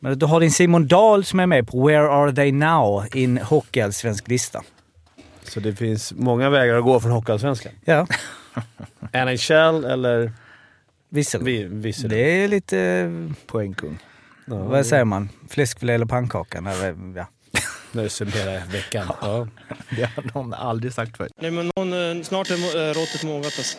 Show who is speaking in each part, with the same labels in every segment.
Speaker 1: Men du har din Simon Dahl som är med på Where Are They Now in Hockeyallsvensk lista.
Speaker 2: Så det finns många vägar att gå från Hockeyallsvenskan?
Speaker 1: Ja.
Speaker 2: NHL eller
Speaker 1: Vissel.
Speaker 2: vi- Vissel?
Speaker 1: Det är lite, eh,
Speaker 3: Poängkung.
Speaker 2: Ja,
Speaker 1: vad säger man? Fläskfilé eller pannkaka? Eller, ja.
Speaker 2: När du summerar veckan. Ja.
Speaker 3: Det har någon aldrig sagt förut.
Speaker 4: Nej, men någon, eh, snart är eh, råttet mogat alltså.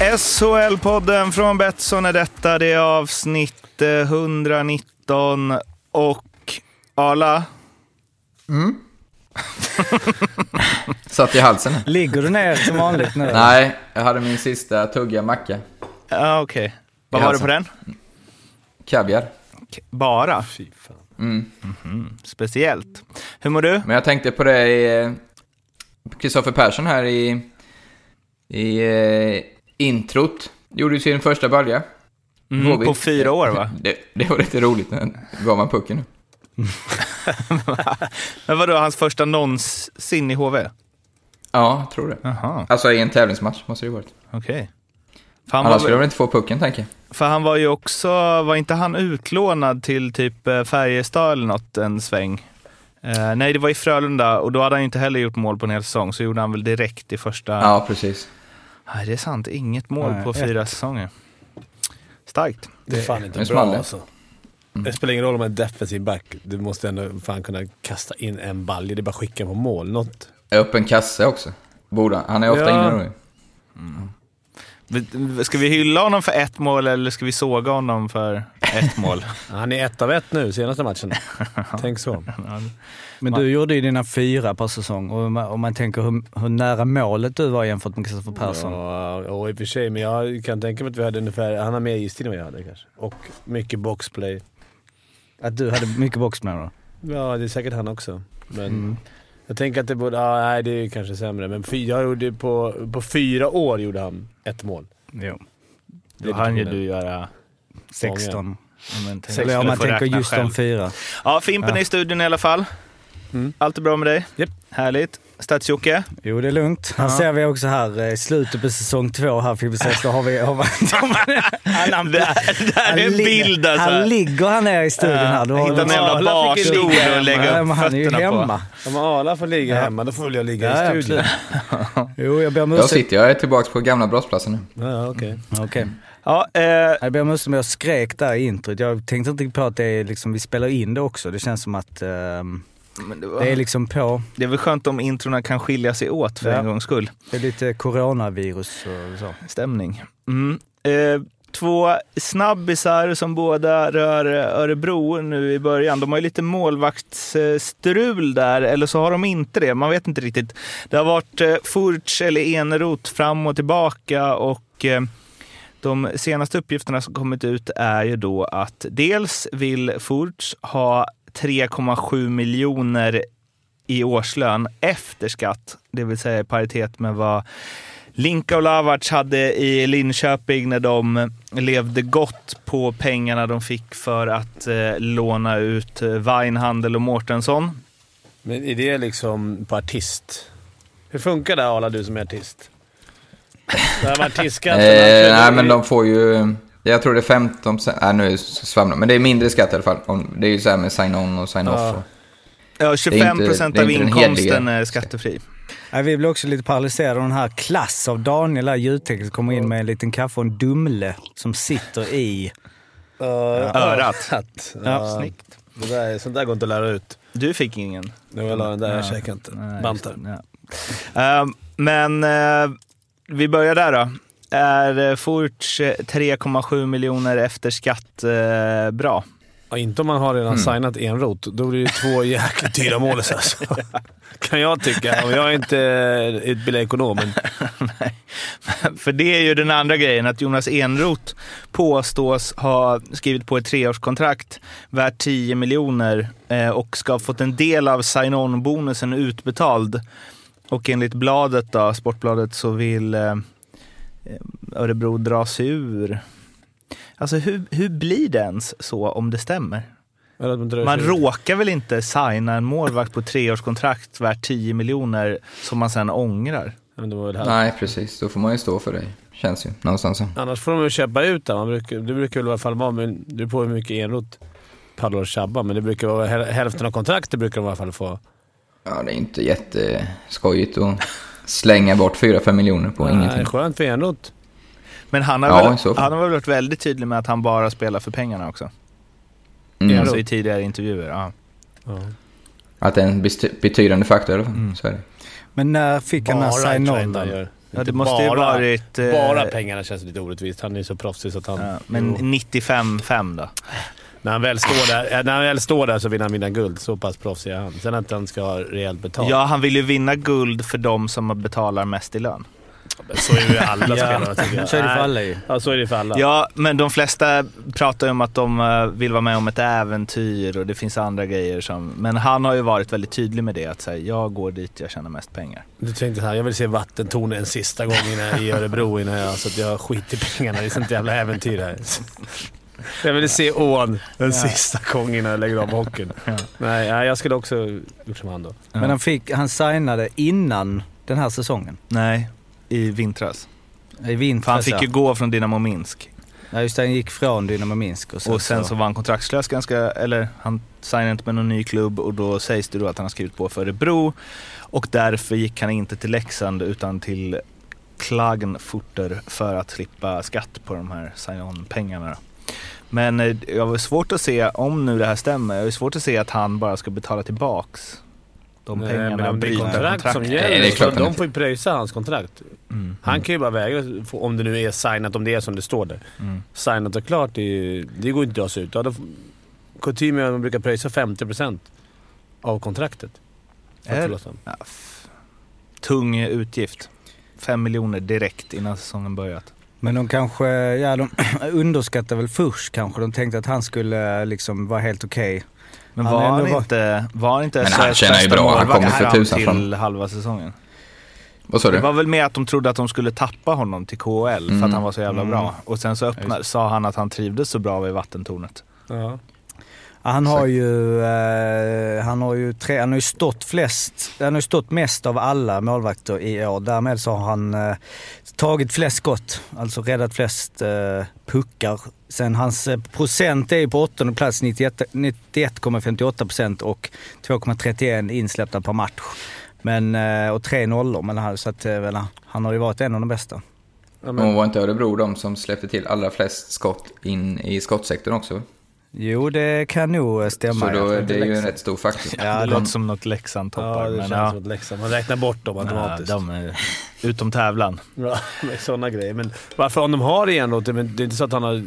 Speaker 3: SHL-podden från Betsson är detta. Det är avsnitt eh, 119 och Arla.
Speaker 5: Satt i halsen.
Speaker 1: Ligger du ner som vanligt nu?
Speaker 5: Nej, jag hade min sista tugga macka.
Speaker 3: Ja, okej. Vad
Speaker 5: I
Speaker 3: var det på den?
Speaker 5: Kaviar.
Speaker 3: K- Bara?
Speaker 2: Fy fan.
Speaker 5: Mm.
Speaker 3: Mhm. Speciellt. Hur mår du?
Speaker 5: Men jag tänkte på det i... eh, Kristoffer Persson här i... I eh, introt. Gjorde sin första balja.
Speaker 3: Mm, på fyra år, va?
Speaker 5: Det, det var lite roligt. när gav man pucken nu.
Speaker 3: Men vadå, hans första någonsin i HV?
Speaker 5: Ja, jag tror det.
Speaker 3: Jaha,
Speaker 5: Alltså i en tävlingsmatch måste det ju varit.
Speaker 3: okej. För han,
Speaker 5: Annars skulle
Speaker 3: väl-
Speaker 5: väl inte få pucken, tänker jag.
Speaker 3: för han var ju också, var inte han utlånad till typ eh, Färjestad eller något en sväng? Eh, nej, det var i Frölunda och då hade han ju inte heller gjort mål på en hel säsong, så gjorde han väl direkt i första...
Speaker 5: Ja, precis.
Speaker 3: Nej, det är sant. Inget mål
Speaker 1: Nej,
Speaker 3: på
Speaker 1: ett.
Speaker 3: fyra säsonger. Starkt.
Speaker 2: Det är fan inte
Speaker 5: det
Speaker 2: bra
Speaker 5: small det.
Speaker 2: alltså. Det spelar ingen roll om man är defensiv back. Du måste ändå fan kunna kasta in en balja. Det är bara att skicka på mål. Något.
Speaker 5: Öppen kasse också. Borde han. Han är ofta
Speaker 2: Ja.
Speaker 5: inne nu.
Speaker 3: Ska vi hylla honom för ett mål eller ska vi såga honom för ett mål?
Speaker 2: Han är ett av ett nu, senaste matchen. Tänk så.
Speaker 1: Men du gjorde ju dina fyra per säsong och om man, om man tänker hur, hur nära målet du var jämfört med Kristoffer Persson.
Speaker 2: Ja, och i och för sig, men jag kan tänka mig att vi hade ungefär... Han har mer istid än vad jag hade kanske. Och mycket boxplay.
Speaker 1: Att du hade mycket boxplay då?
Speaker 2: Ja, det är säkert han också. Men
Speaker 1: Mm.
Speaker 2: Jag tänker att det borde... Ja, nej, det är kanske sämre. Men fy, jag gjorde på, på fyra år gjorde han ett mål.
Speaker 1: Jo.
Speaker 3: Då hann ju du göra...
Speaker 1: 16. Om man,
Speaker 3: Sex
Speaker 1: eller om man tänker just
Speaker 3: själv.
Speaker 1: de fyra.
Speaker 3: Ja, Fimpen är i studion i alla fall.
Speaker 2: Mm.
Speaker 3: Allt är bra med dig?
Speaker 2: Japp.
Speaker 3: Härligt. Stats-Jocke?
Speaker 1: Jo, det är lugnt. Här
Speaker 3: Ja.
Speaker 1: ser vi också här eh, i slutet på säsong två här, Fibbesess, då har vi... Har vi han,
Speaker 3: Det här är en bild alltså.
Speaker 1: Han ligger här nere i studion här. Du har
Speaker 3: Hitta en jävla
Speaker 2: fick
Speaker 3: barstol
Speaker 2: ligga
Speaker 3: och lägga upp
Speaker 1: men han är ju
Speaker 3: fötterna på.
Speaker 1: hemma.
Speaker 2: Om Arla får ligga
Speaker 1: Ja.
Speaker 2: hemma, då får väl jag ligga
Speaker 1: Ja,
Speaker 2: i studion.
Speaker 1: Jo, jag ber om
Speaker 5: Då
Speaker 1: ursäkt.
Speaker 5: sitter jag tillbaka på gamla brottsplatsen nu.
Speaker 2: Ja, okej.
Speaker 1: Okej.
Speaker 3: Ja, eh,
Speaker 1: Jag ber om ursäkt om jag skrek där i introt. Jag tänkte inte på att det är liksom, vi spelar in det också. Det känns som att
Speaker 3: men det, var,
Speaker 1: det är liksom på.
Speaker 3: det är väl skönt om introna kan skilja sig åt för
Speaker 1: Ja.
Speaker 3: en gångs skull.
Speaker 1: Det är lite coronavirus och så.
Speaker 3: Stämning. Mm. Eh, två snabbisar som båda rör eh, Örebro nu i början. De har ju lite målvaktsstrul där, eller så har de inte det. Man vet inte riktigt. Det har varit eh, Furch eller Eneroth fram och tillbaka och eh, de senaste uppgifterna som kommit ut är ju då att dels vill Furch ha 3,7 miljoner i årslön efter skatt, det vill säga i paritet med vad Linka och Lavac hade i Linköping när de levde gott på pengarna de fick för att eh, låna ut eh, Weinhandel och Mårtensson.
Speaker 2: Men är det liksom på artist? Hur funkar det Arla, du som är artist? Det här med artistskatten.
Speaker 5: Eh, nej, men de får ju... Jag tror det är 15 Nej, nu svamlar Men det är mindre skatt i alla fall. Det är ju så här med sign-on och sign-off.
Speaker 2: Ja.
Speaker 3: Ja, 25
Speaker 5: det
Speaker 3: procent av inkomsten är skattefri.
Speaker 1: Nej, vi blir också lite paralyserade av den här klass av Daniel, där ljudtekniker, kommer in med en liten kaffe och en Dumle som sitter i...
Speaker 2: Uh,
Speaker 3: Örat.
Speaker 2: örat.
Speaker 1: Ja,
Speaker 2: Ja,
Speaker 3: Snyggt.
Speaker 2: Det där, sånt där går inte att lära ut.
Speaker 3: Du fick ingen.
Speaker 2: Nu jag la den där, jag
Speaker 3: Ja.
Speaker 2: käkar inte.
Speaker 3: Nej,
Speaker 2: Bantar.
Speaker 3: Eh, men eh, vi börjar där då. Är eh, Furch eh, 3,7 miljoner efter skatt eh, bra?
Speaker 2: Ja, inte om man har redan
Speaker 5: Mm.
Speaker 2: signat Enroth. Då blir det två jäkligt dyra målis alltså. Kan jag tycka. Och jag är inte utbildad ekonom, men
Speaker 3: För det är ju den andra grejen, att Jonas Enroth påstås ha skrivit på ett treårskontrakt värt 10 miljoner eh, och ska ha fått en del av sign-on-bonusen utbetald. Och enligt bladet då, Sportbladet, så vill eh, Örebro dra sig ur. Alltså hur, hur blir det ens så om det stämmer?
Speaker 2: Att man drar
Speaker 3: råkar väl inte signa en målvakt på treårskontrakt värt 10 miljoner som man sen ångrar?
Speaker 5: Nej, precis. Då får man ju stå för det. Känns ju någonstans så.
Speaker 2: Annars får de ju köpa ut det. Man brukar, det brukar väl i alla fall vara, men det beror på hur mycket Enroth pallar och tjabba, men det brukar vara häl- hälften av kontraktet brukar de i alla fall få.
Speaker 5: Ja, det är inte jätteskojigt att slänga bort 4-5 miljoner på
Speaker 2: Nej,
Speaker 5: ingenting.
Speaker 2: skönt för Enroth.
Speaker 3: Men han har,
Speaker 5: Ja,
Speaker 3: väl, han har väl varit väldigt tydlig med att han bara spelar för pengarna också?
Speaker 5: Mm.
Speaker 3: Alltså i tidigare intervjuer. Ja.
Speaker 2: Ja.
Speaker 5: Att det är en betydande faktor i.
Speaker 3: Mm.
Speaker 5: Så är det.
Speaker 1: Men när fick han den här sign-on?
Speaker 3: Ja, det måste ju
Speaker 2: bara,
Speaker 3: varit... eh,
Speaker 2: Bara pengarna känns lite orättvist. Han är ju så proffsig så att han...
Speaker 3: Ja, men
Speaker 2: Jo.
Speaker 3: 95-5 då?
Speaker 2: När han, väl står där, eh, när han väl står där så vill han vinna guld. Så pass proffsig är han. Sen att han ska ha rejält betalt.
Speaker 3: Ja, han vill ju vinna guld för de som betalar mest i lön.
Speaker 2: Så är ju alla spelare tycker jag.
Speaker 1: Så är det för alla ju.
Speaker 2: Ja, så är det för alla.
Speaker 3: Ja, men de flesta pratar ju om att de eh, vill vara med om ett äventyr och det finns andra grejer som... Men han har ju varit väldigt tydlig med det, att säga jag går dit jag tjänar mest pengar.
Speaker 2: Du tänkte så här, jag vill se vattentornet en sista gång innan, i Örebro innan jag, så att jag skiter i pengarna. Det är sånt jävla äventyr här. Jag vill se ån en sista gång innan jag lägger av hockeyn. Nej, nej, jag skulle också gjort som han då.
Speaker 1: Men han, fick, han signade innan den här säsongen.
Speaker 3: Nej, i vintras.
Speaker 1: I vintras
Speaker 3: För han fick ju gå från Dynamo Minsk.
Speaker 1: Ja just det, han gick från Dynamo Minsk. Och sen,
Speaker 3: Och sen så var han kontraktslös ganska, eller han signade inte med någon ny klubb och då sägs det då att han har skrivit på för Örebro. Och därför gick han inte till Leksand utan till Klagenfurter för att slippa skatt på de här sign-on-pengarna. Men eh, jag har svårt att se, om nu det här stämmer, jag har svårt att se att han bara ska betala tillbaks de
Speaker 2: Nej,
Speaker 3: pengarna.
Speaker 2: men om det är kontrakt som gäller,
Speaker 5: Nej, det är klart
Speaker 2: de får ju pröjsa hans kontrakt.
Speaker 3: Mm.
Speaker 2: Han kan ju bara vägra, om det nu är signat, om det är som det står där.
Speaker 3: Mm.
Speaker 2: Signat och klart, det, ju- det går inte att dra sig ut. Ja, kutym man brukar pröjsa 50% av kontraktet.
Speaker 3: Är-. Ja, tung utgift. Fem miljoner direkt innan säsongen börjat.
Speaker 1: Men de kanske, ja de underskattade väl först kanske. De tänkte att han skulle liksom vara helt okej.
Speaker 3: Men
Speaker 1: Han
Speaker 3: var han, inte, var han inte
Speaker 5: Men han tjänar ju bra. Han kommer för
Speaker 3: fram
Speaker 5: tusan
Speaker 3: till
Speaker 5: fram.
Speaker 3: halva säsongen?
Speaker 5: Vad sa
Speaker 3: Det
Speaker 5: du?
Speaker 3: var väl med att de trodde att de skulle tappa honom till KHL för att
Speaker 5: Mm.
Speaker 3: han var så jävla
Speaker 1: Mm.
Speaker 3: bra. Och sen så öppna, sa han att han trivdes så bra vid vattentornet.
Speaker 2: Ja.
Speaker 1: Han har
Speaker 5: Exakt.
Speaker 1: ju, eh, han har ju, tre, han har ju stått flest, han har ju stått mest av alla målvakter i år. Därmed så har han eh, tagit flest skott, alltså räddat flest eh, puckar. Sen hans eh, procent är ju på åttonde plats, 91 91,58 procent och 2,31 insläppta per match. Men, eh, och tre nollor, men han, så att, eh, väl, han har ju varit en av de bästa.
Speaker 2: Ja,
Speaker 5: Och
Speaker 2: men,
Speaker 5: var inte Örebro de som släppte till allra flest skott in i skottsektorn också?
Speaker 1: Jo, det kan nog eh, stämma.
Speaker 5: Så då
Speaker 1: ja.
Speaker 5: är det ju en rätt stor faktor.
Speaker 3: Ja,
Speaker 1: Ja,
Speaker 3: det
Speaker 1: de-
Speaker 3: låter som något Leksand toppar.
Speaker 2: ja, det
Speaker 3: men
Speaker 2: känns
Speaker 3: ja,
Speaker 2: som ett Leksand. Man räknar bort dem
Speaker 3: ja,
Speaker 2: automatiskt.
Speaker 3: de är utom tävlan.
Speaker 2: Ja, med sådana grejer. Men varför om de har Enroth? Men det är inte så att han har...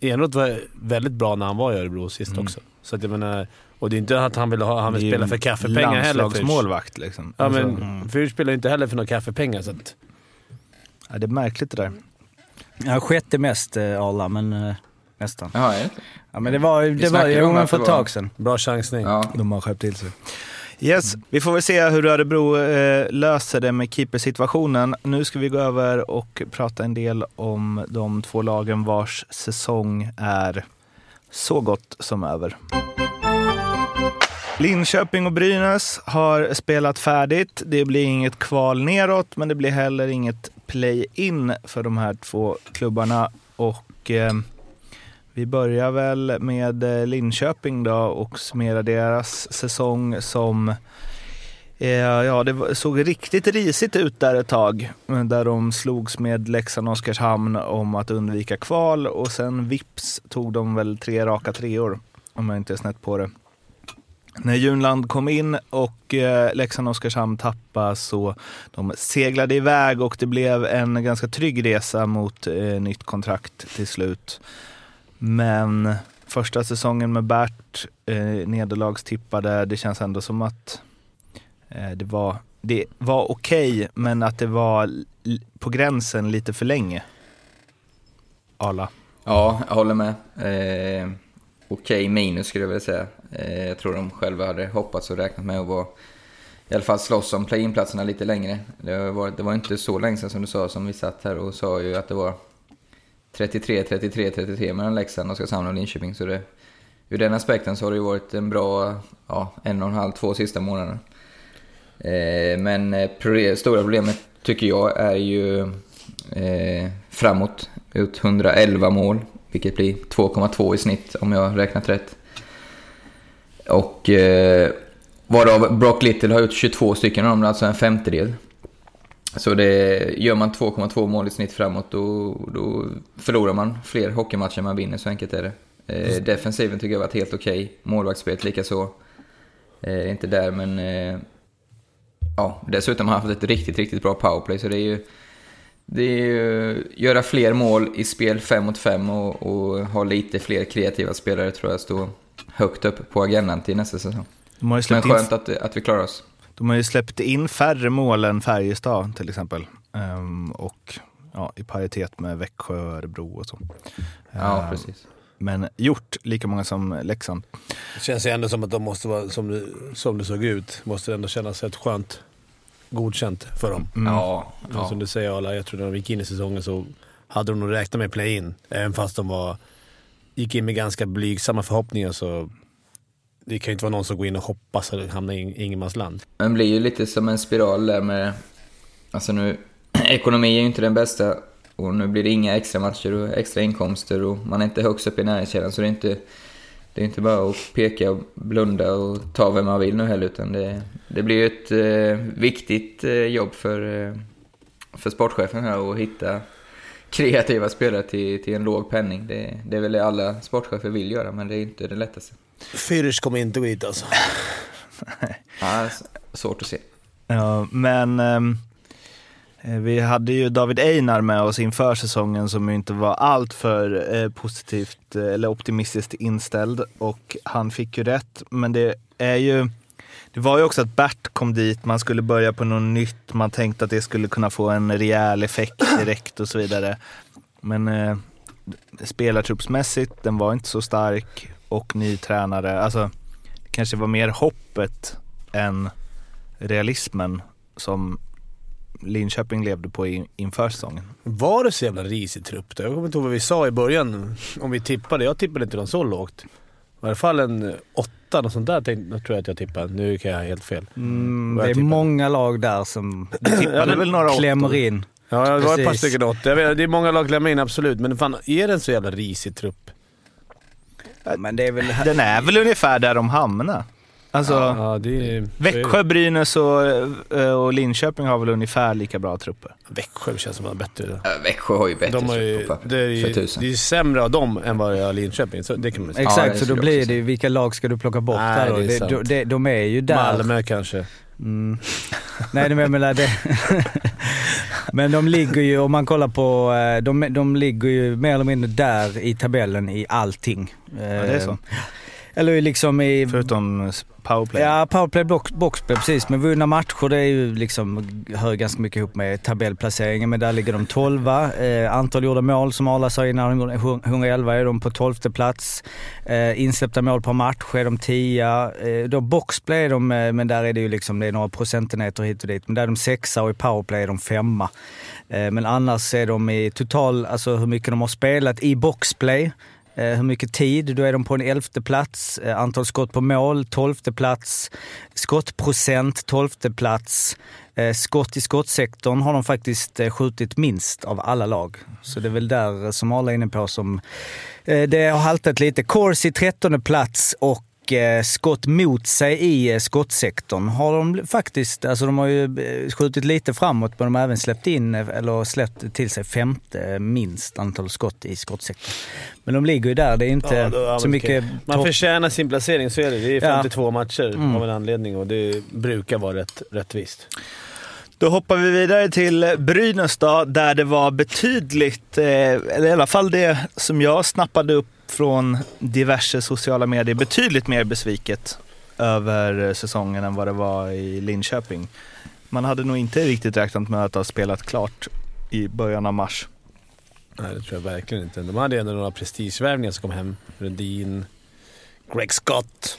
Speaker 2: Enroth var väldigt bra när han var i Örebro sist
Speaker 3: Mm.
Speaker 2: också. Så att jag menar, och det är inte att han vill, ha, han vill
Speaker 3: Det
Speaker 2: spela för kaffepengar heller.
Speaker 3: Landslagsmålvakt liksom.
Speaker 2: Ja,
Speaker 3: Alltså,
Speaker 2: men
Speaker 3: mm.
Speaker 2: Fyrch spelar ju inte heller för några kaffepengar. Så att,
Speaker 3: ja, det är märkligt det där.
Speaker 1: Ja, sjätte mest eh, Arla, men eh, nästan.
Speaker 5: Jaha, är det?
Speaker 1: Ja, men det var, det var men
Speaker 5: att
Speaker 1: för ett tag sedan.
Speaker 2: bra chansning.
Speaker 5: Ja.
Speaker 3: De har skärpt till sig. Yes, vi får väl se hur Örebro eh, löser det med keepersituationen. Nu ska vi gå över och prata en del om de två lagen vars säsong är så gott som över. Linköping och Brynäs har spelat färdigt. Det blir inget kval neråt, men det blir heller inget play-in för de här två klubbarna. Och eh, vi börjar väl med eh, Linköping då och summerar deras säsong som eh, Ja, det såg riktigt risigt ut där ett tag. Eh, där de slogs med Leksand och Oskarshamn om att undvika kval och sen vips tog de väl tre raka treor. Om jag inte är snett på det. När Junland kom in och Leksand och Oskarshamn tappade så de seglade iväg och det blev en ganska trygg resa mot nytt kontrakt till slut. Men första säsongen med Bert, eh, nederlagstippade. Det känns ändå som att eh, det var, det var okej, men att det var på gränsen lite för länge. Arla.
Speaker 5: Ja, jag håller med. Eh, Okej minus skulle jag vilja säga. Eh, jag tror de själva hade hoppats och räknat med att vara i alla fall slåss om play-in-platserna lite längre. Det var, det var inte så länge sedan som du sa, som vi satt här och sa ju att det var 33, 33, 33 mellan Leksand, Oskarshamn och Linköping. Så det, ur den aspekten så har det ju varit en bra ja, en och en halv, två sista månaderna. Eh, men eh, stora problemet tycker jag är ju eh, framåt. Ut 111 mål, vilket blir 2,2 i snitt om jag har räknat rätt. Och eh, varav Brock Little har gjort 22 stycken av dem, alltså en femtedel. Så det, gör man 2,2 mål i snitt framåt då, då förlorar man fler hockeymatcher än man vinner, så enkelt är det. Eh, defensiven tycker jag varit helt okej. Målvaktsspelet likaså. Eh, inte där, men... Eh, ja, dessutom har han haft ett riktigt, riktigt bra powerplay, så det är ju... Det är ju göra fler mål i spel 5 mot 5 och, och ha lite fler kreativa spelare tror jag står högt upp på agendan till nästa säsong. Men skönt att, att vi klarar oss.
Speaker 3: De har ju släppt in färre mål än Färjestad till exempel. Ehm, och ja, i paritet med Växjö, Örebro och så.
Speaker 5: Ja,
Speaker 3: Ehm,
Speaker 5: precis.
Speaker 3: Men gjort lika många som Leksand.
Speaker 2: Det känns ju ändå som att de måste vara, som det, som det såg ut, måste det ändå kännas rätt skönt godkänt för dem.
Speaker 5: Ja,
Speaker 2: Ja.
Speaker 5: ja.
Speaker 2: Som du säger Arla, jag tror när de gick in i säsongen så hade de nog räknat med play-in. Även fast de var, gick in med ganska blygsamma förhoppningar så det kan ju inte vara någon som går in och hoppas att hamna i ingenmansland.
Speaker 5: Men blir ju lite som en spiral där med... Alltså nu, ekonomi är ju inte den bästa och nu blir det inga extra matcher och extra inkomster och man är inte högst upp i näringskedjan så det är inte... Det är inte bara att peka och blunda och ta vem man vill nu heller utan det, det blir ju ett eh, viktigt eh, jobb för, eh, för sportchefen här att hitta kreativa spelare till, till en låg penning. Det, det är väl det alla sportchefer vill göra men det är inte det lättaste.
Speaker 2: Fyrsch kommer inte gå hit alltså.
Speaker 5: Ja, svårt att se.
Speaker 3: Ja, men ehm, eh, vi hade ju David Einar med oss inför säsongen som ju inte var allt för eh, positivt eh, eller optimistiskt inställd och han fick ju rätt. Men det är ju, det var ju också att Bert kom dit, man skulle börja på något nytt, man tänkte att det skulle kunna få en rejäl effekt direkt och så vidare. Men eh, spelartruppsmässigt, den var inte så stark och ny tränare, alltså det kanske var mer hoppet än realismen som Linköping levde på in, inför säsongen.
Speaker 2: Var det så jävla risig trupp då? Jag kommer inte ihåg vad vi sa i början. Om vi tippade. Jag tippade inte dem så lågt. I alla fall en åtta, något sånt där tänkte, tror jag att jag tippade. Nu kan jag helt fel.
Speaker 1: Mm, det är
Speaker 2: tippar.
Speaker 1: många lag där som
Speaker 3: tippade väl några
Speaker 1: klämmer
Speaker 3: åttor.
Speaker 1: in.
Speaker 2: Ja, det var ett par stycken åtta. Jag vet, Det är många lag klämmer in, absolut. Men fan, är det en så jävla risig trupp?
Speaker 1: Men det är väl...
Speaker 3: Den är väl ungefär där de hamnar. Alltså,
Speaker 2: Ja, det är...
Speaker 3: Växjö, Brynäs och, eh, och Linköping har väl ungefär lika bra trupper.
Speaker 2: Växjö känns som att de har bättre.
Speaker 5: Ja, Växjö har ju bättre
Speaker 2: De har ju,
Speaker 5: trupp på pappret,
Speaker 2: det, är ju, det är ju sämre av dem än vad det är Linköping. Så det kan man säga.
Speaker 5: Ja,
Speaker 1: Exakt,
Speaker 5: det
Speaker 1: så då blir det ju, vilka lag ska du plocka bort
Speaker 2: Nej,
Speaker 1: där då?
Speaker 2: det är
Speaker 1: Det, de, de, de är ju där.
Speaker 2: Malmö kanske.
Speaker 1: Mm. Nej, men jag menar det. men de ligger ju, om man kollar på, eh, de, de ligger ju mer eller mindre där i tabellen i allting.
Speaker 3: Ja, det är så.
Speaker 1: Eller liksom i...
Speaker 3: Förutom powerplay.
Speaker 1: Ja, powerplay, box, boxplay, precis. Men vunna matcher, det är ju liksom, hör ganska mycket ihop med tabellplaceringen. Men där ligger de 12 eh, Antal gjorda mål, som Arla sa innan, 111 är de på 12 plats. Eh, insläppta mål per match är de 10 eh, Då boxplay är de, eh, men där är det ju liksom, det är några procentenheter hit och dit. Men där är de sexa och i powerplay är de femma. Eh, men annars är de i total, alltså hur mycket de har spelat i boxplay. Eh, hur mycket tid? Då är de på en elfte plats. Eh, antal skott på mål, tolfte plats. Skottprocent, tolfte plats. Eh, skott i skottsektorn har de faktiskt skjutit minst av alla lag. Så det är väl där som alla är inne på som det har haltat lite. Corsi trettonde plats och eh, skott mot sig i eh, skottsektorn har de faktiskt, alltså de har ju eh, skjutit lite framåt men de har även släppt in, eller släppt till sig femte minst antal skott i skottsektorn. Men de ligger ju där, det är inte
Speaker 2: Ja, då- ja,
Speaker 1: så mycket
Speaker 2: okej. Man förtjänar sin placering, så är det. Det är
Speaker 1: Ja.
Speaker 2: 52 matcher
Speaker 1: Mm.
Speaker 2: av en anledning och det brukar vara rätt, rättvist.
Speaker 3: Då hoppar vi vidare till Brynäs då, där det var betydligt, eller i alla fall det som jag snappade upp från diverse sociala medier betydligt mer besviket över säsongen än vad det var i Linköping. Man hade nog inte riktigt räknat med att ha spelat klart i början av mars.
Speaker 2: Nej, det tror jag verkligen inte. De hade ändå några prestigevärvningar som kom hem. Rundin, Greg Scott,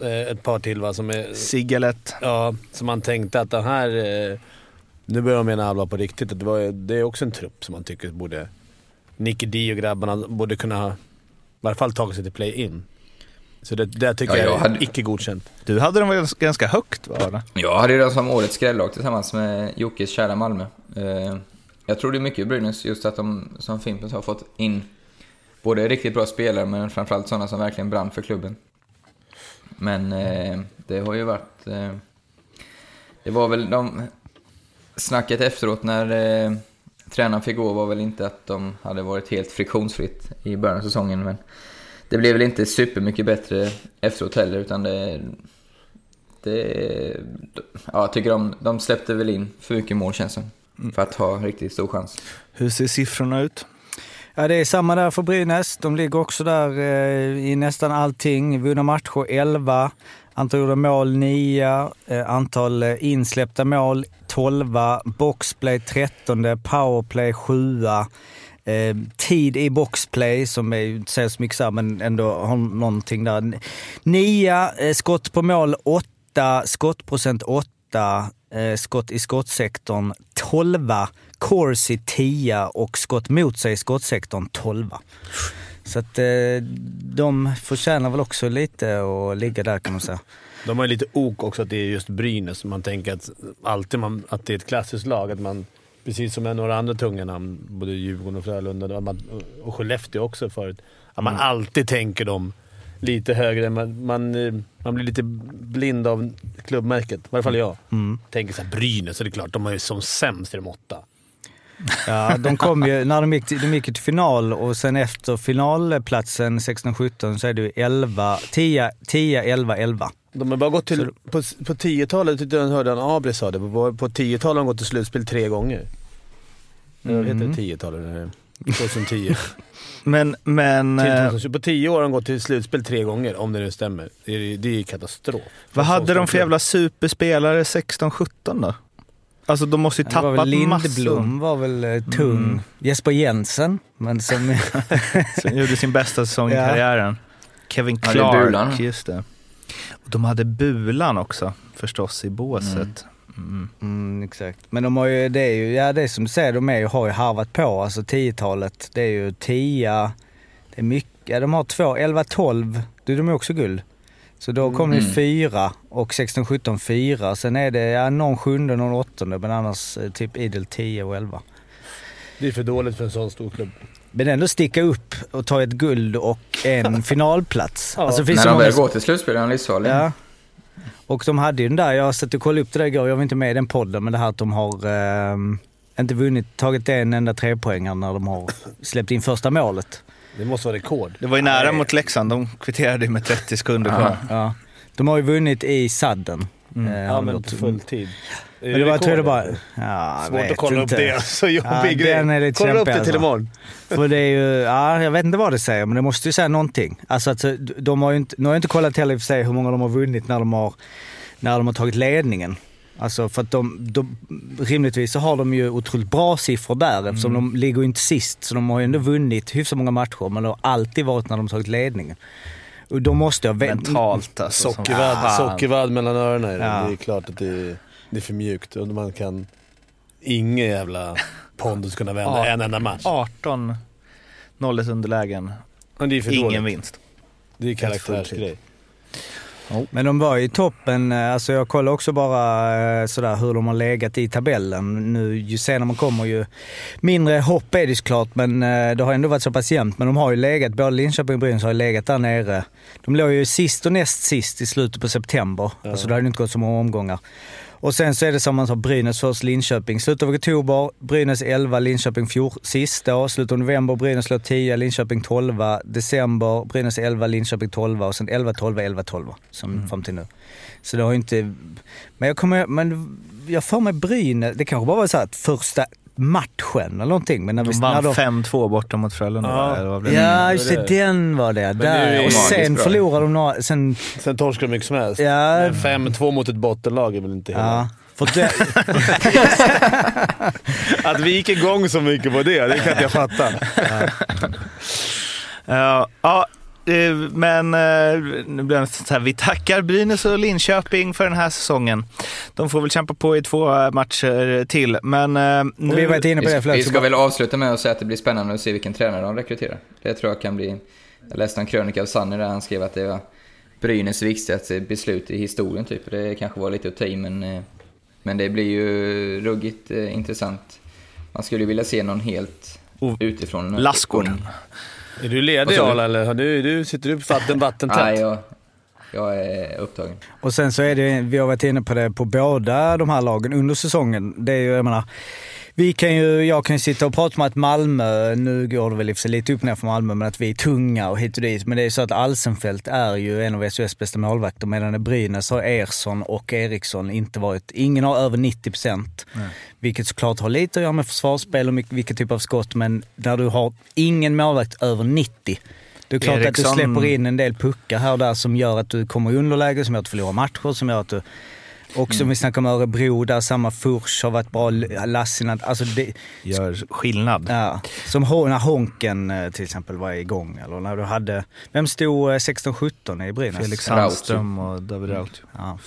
Speaker 2: eh, ett par till va, som är...
Speaker 3: Sigalet.
Speaker 2: Ja, som man tänkte att den här... eh, Nu börjar de mena allvar på riktigt. Det, var, det är också en trupp som man tycker borde... Nicky D och grabbarna borde kunna i varje fall ta sig till play-in. Så det, det tycker
Speaker 5: Ja,
Speaker 2: jag
Speaker 5: jag
Speaker 2: är
Speaker 5: hade-
Speaker 2: icke godkänt.
Speaker 3: Du hade dem väl ganska högt va? eller?
Speaker 5: Jag hade dem som årets skrällag tillsammans med Jockes kära Malmö. Eh, Jag tror det är mycket Brynäs, just att de, som Fimpen sa, har fått in både riktigt bra spelare, men framförallt sådana som verkligen brann för klubben. Men eh, det har ju varit... Eh, det var väl de... Snacket efteråt när tränaren fick gå var väl inte att de hade varit helt friktionsfritt i början av säsongen, men det blev väl inte supermycket bättre efteråt heller, utan det... det ja, jag tycker de, de släppte väl in för mycket mål känns det som, för att ha riktigt stor chans.
Speaker 3: Hur ser siffrorna ut?
Speaker 1: Ja, det är samma där för Brynäs. De ligger också där eh, i nästan allting. Vunna matcher 11, Eh, antal gjorda mål 9, antal insläppta mål 12, boxplay 13, powerplay 7, eh, tid i boxplay som är, inte säger så mycket så här, men ändå har någonting där. 9, eh, skott på mål 8, skottprocent 8, eh, skott i skottsektorn 12, Corsi 10 och skott mot sig i skottsektorn 12. Så att eh, de förtjänar väl också lite att ligga där kan man säga.
Speaker 2: De har ju lite ok också att det är just Brynäs. Man tänker att alltid man, att det är ett klassiskt lag. Att man, precis som med några andra tunga namn, både Djurgården och Frölunda och Skellefteå också förut. Att man alltid tänker dem lite högre. Man, man, eh, man blir lite blind av klubbmärket. I varje fall jag. Tänker såhär, Brynäs, så det är klart, de är ju som sämst i de åtta.
Speaker 1: Ja, de kom ju, när de gick, till, de gick till final och sen efter finalplatsen 16-17 så är det ju 11, 10, 10 11, 11.
Speaker 2: De har bara gått till... På, på 10-talet, tyckte jag hörde han Abri sa det, på, på 10-talet har de gått till slutspel tre gånger. Mm. Heter det 10-talet? 2010.
Speaker 3: Men, men eh,
Speaker 2: 2020. På 10 år har de gått till slutspel tre gånger, om det nu stämmer. Det är, det är ju katastrof.
Speaker 3: vad
Speaker 2: Så
Speaker 3: hade de för jävla superspelare 16-17 då? Alltså de måste ju
Speaker 1: var
Speaker 3: tappat
Speaker 1: väl Lindblom
Speaker 3: massor.
Speaker 1: var väl eh, tung. Jesper Jensen, men som...
Speaker 3: Som gjorde sin bästa säsong i
Speaker 1: Ja.
Speaker 3: karriären. Kevin
Speaker 5: Ja, det är
Speaker 3: Clark, just det. Och de hade Bulan också förstås i båset. Mm.
Speaker 1: Mm, exakt. Men de har ju, det är ju, ja det är som du säger, de är ju, har ju harvat på. Alltså 10-talet, det är ju 10, det är mycket, ja, de har två, 11-12, då är de också guld. Så då kommer det
Speaker 5: Mm.
Speaker 1: fyra och 16-17 fyra. Sen är det ja, någon sjunde, någon åttonde, men annars eh, typ idel 10 och 11.
Speaker 2: Det är för dåligt för en sån stor klubb.
Speaker 1: Men ändå sticka upp och ta ett guld och en finalplats.
Speaker 2: Ja.
Speaker 1: Alltså, det finns
Speaker 5: När de väl går till slutspel är de livsfarliga.
Speaker 1: Ja. Och de hade ju den där, jag satt och kollade upp det där igår, jag var inte med i den podden, men det här att de har ehm, inte vunnit, tagit en enda trepoängare när de har släppt in första målet.
Speaker 2: Det måste vara rekord.
Speaker 3: Det var ju nära mot Leksand, de kvitterade ju med 30 sekunder kvar.
Speaker 1: Ja. De har ju vunnit i sadden.
Speaker 3: Mm.
Speaker 1: Eh,
Speaker 2: Ja, men på full tid.
Speaker 1: Men det var, jag tror det
Speaker 2: rekord,
Speaker 1: bara... Ja, jag
Speaker 2: Svårt att kolla
Speaker 1: inte.
Speaker 2: upp det. Så jobbig
Speaker 1: Ja,
Speaker 2: grej.
Speaker 1: den är lite
Speaker 2: Kolla upp det till
Speaker 1: alltså.
Speaker 2: imorgon.
Speaker 1: För det är ju, ja, jag vet inte vad det säger, men det måste ju säga någonting. Alltså, alltså de har ju inte, nu har jag inte kollat heller i och för sig hur många de har vunnit när de har, när de har tagit ledningen. Alltså för att de, de, rimligtvis så har de ju otroligt bra siffror där eftersom de ligger inte sist. Så de har ju ändå vunnit hyfsat många matcher, men det har alltid varit när de har tagit ledningen. Och de måste ha...
Speaker 3: Mentalt alltså. som
Speaker 2: Sockervadd, sockervadd mellan öronen är det.
Speaker 1: Ja.
Speaker 2: Det är klart att det är, det är för mjukt och man kan... Ingen jävla pondus kunna vända
Speaker 3: Ja.
Speaker 2: en enda match.
Speaker 3: 18 0 underlägen,
Speaker 2: Men det är för
Speaker 3: ingen
Speaker 2: dåligt.
Speaker 3: vinst.
Speaker 2: Det är karaktärsgrej.
Speaker 1: Men de var i toppen, eh, alltså jag kollar också bara eh, sådär hur de har legat i tabellen. Nu ju senare man kommer ju mindre hopp är det såklart, men eh, det har ändå varit så pass jämnt. Men de har ju legat, både Linköping och Brynäs har ju legat där nere. De låg ju sist och näst sist i slutet på september, alltså det hade inte gått så många omgångar. Och sen så är det som man sa, Brynäs först, Linköping. Slutet av oktober, Brynäs 11, Linköping 14, sist då. Slutet av november, Brynäs slår 10, Linköping 12. December, Brynäs 11, Linköping 12 och sen 11, 12, 11, 12 som fram till nu. Så det har ju inte... Men jag kommer... Men jag får mig Brynäs, det kanske bara var så att första matchen eller någonting. Men när vi,
Speaker 3: De vann 5-2 borta mot Frölunda.
Speaker 2: Ja.
Speaker 3: eller vad blev det?
Speaker 1: Ja, just det. Den var det. Där.
Speaker 2: det
Speaker 1: Och sen
Speaker 5: bra.
Speaker 1: förlorade de några... Sen,
Speaker 2: Sen torskar de mycket som helst.
Speaker 1: ja,
Speaker 2: Men 5-2 mot ett bottenlag är väl inte hela...
Speaker 1: ja.
Speaker 2: Att vi gick igång så mycket på det, det kan inte jag fatta.
Speaker 3: Ja, ja, eh, men eh, nu blir det så här. Vi tackar Brynäs och Linköping för den här säsongen. De får väl kämpa på i två eh, matcher till, men eh, nu...
Speaker 1: vi har varit inne på det förut.
Speaker 5: vi ska väl avsluta med att säga att det blir spännande att se vilken tränare de rekryterar. Det tror jag kan bli... Jag läste en krönika av Sanny där han skrev att det var Brynäs viktigaste beslut i historien typ. Det kanske var lite att ta i, men, eh, men det blir ju ruggigt eh, intressant. Man skulle ju vilja se någon helt utifrån.
Speaker 3: Lassgård.
Speaker 2: Är du ledig? Arla, eller? Har du, du, sitter du på vatten, vattentätt?
Speaker 5: Nej, jag, jag är upptagen.
Speaker 1: Och sen så är det, vi har varit inne på det på båda de här lagen under säsongen. Det är ju, jag menar, vi kan ju, jag kan ju sitta och prata om att Malmö, nu går det väl i lite upp ner för Malmö, men att vi är tunga och hit och dit. Men det är så att Alsenfelt är ju en av SHS bästa målvakter medan Brynäs har Ersson och Eriksson inte varit, ingen har över 90 procent. Vilket såklart har lite att göra med försvarsspel och vilken typ av skott, men där du har ingen målvakt över 90 det är klart att
Speaker 3: Eriksson-
Speaker 1: du släpper in en del puckar här och där som gör att du kommer i underläge, som gör att du förlorar matcher, som gör att du... Och som vi snackade om Örebro, där samma Furch har varit bra, Lassina, alltså det,
Speaker 3: Gör skillnad.
Speaker 1: ja. Som när Honken eh, till exempel var igång, eller när du hade... Vem stod eh, 16-17 i Brynäs?
Speaker 3: Felix. Sandström och David Rautio.
Speaker 1: Ja.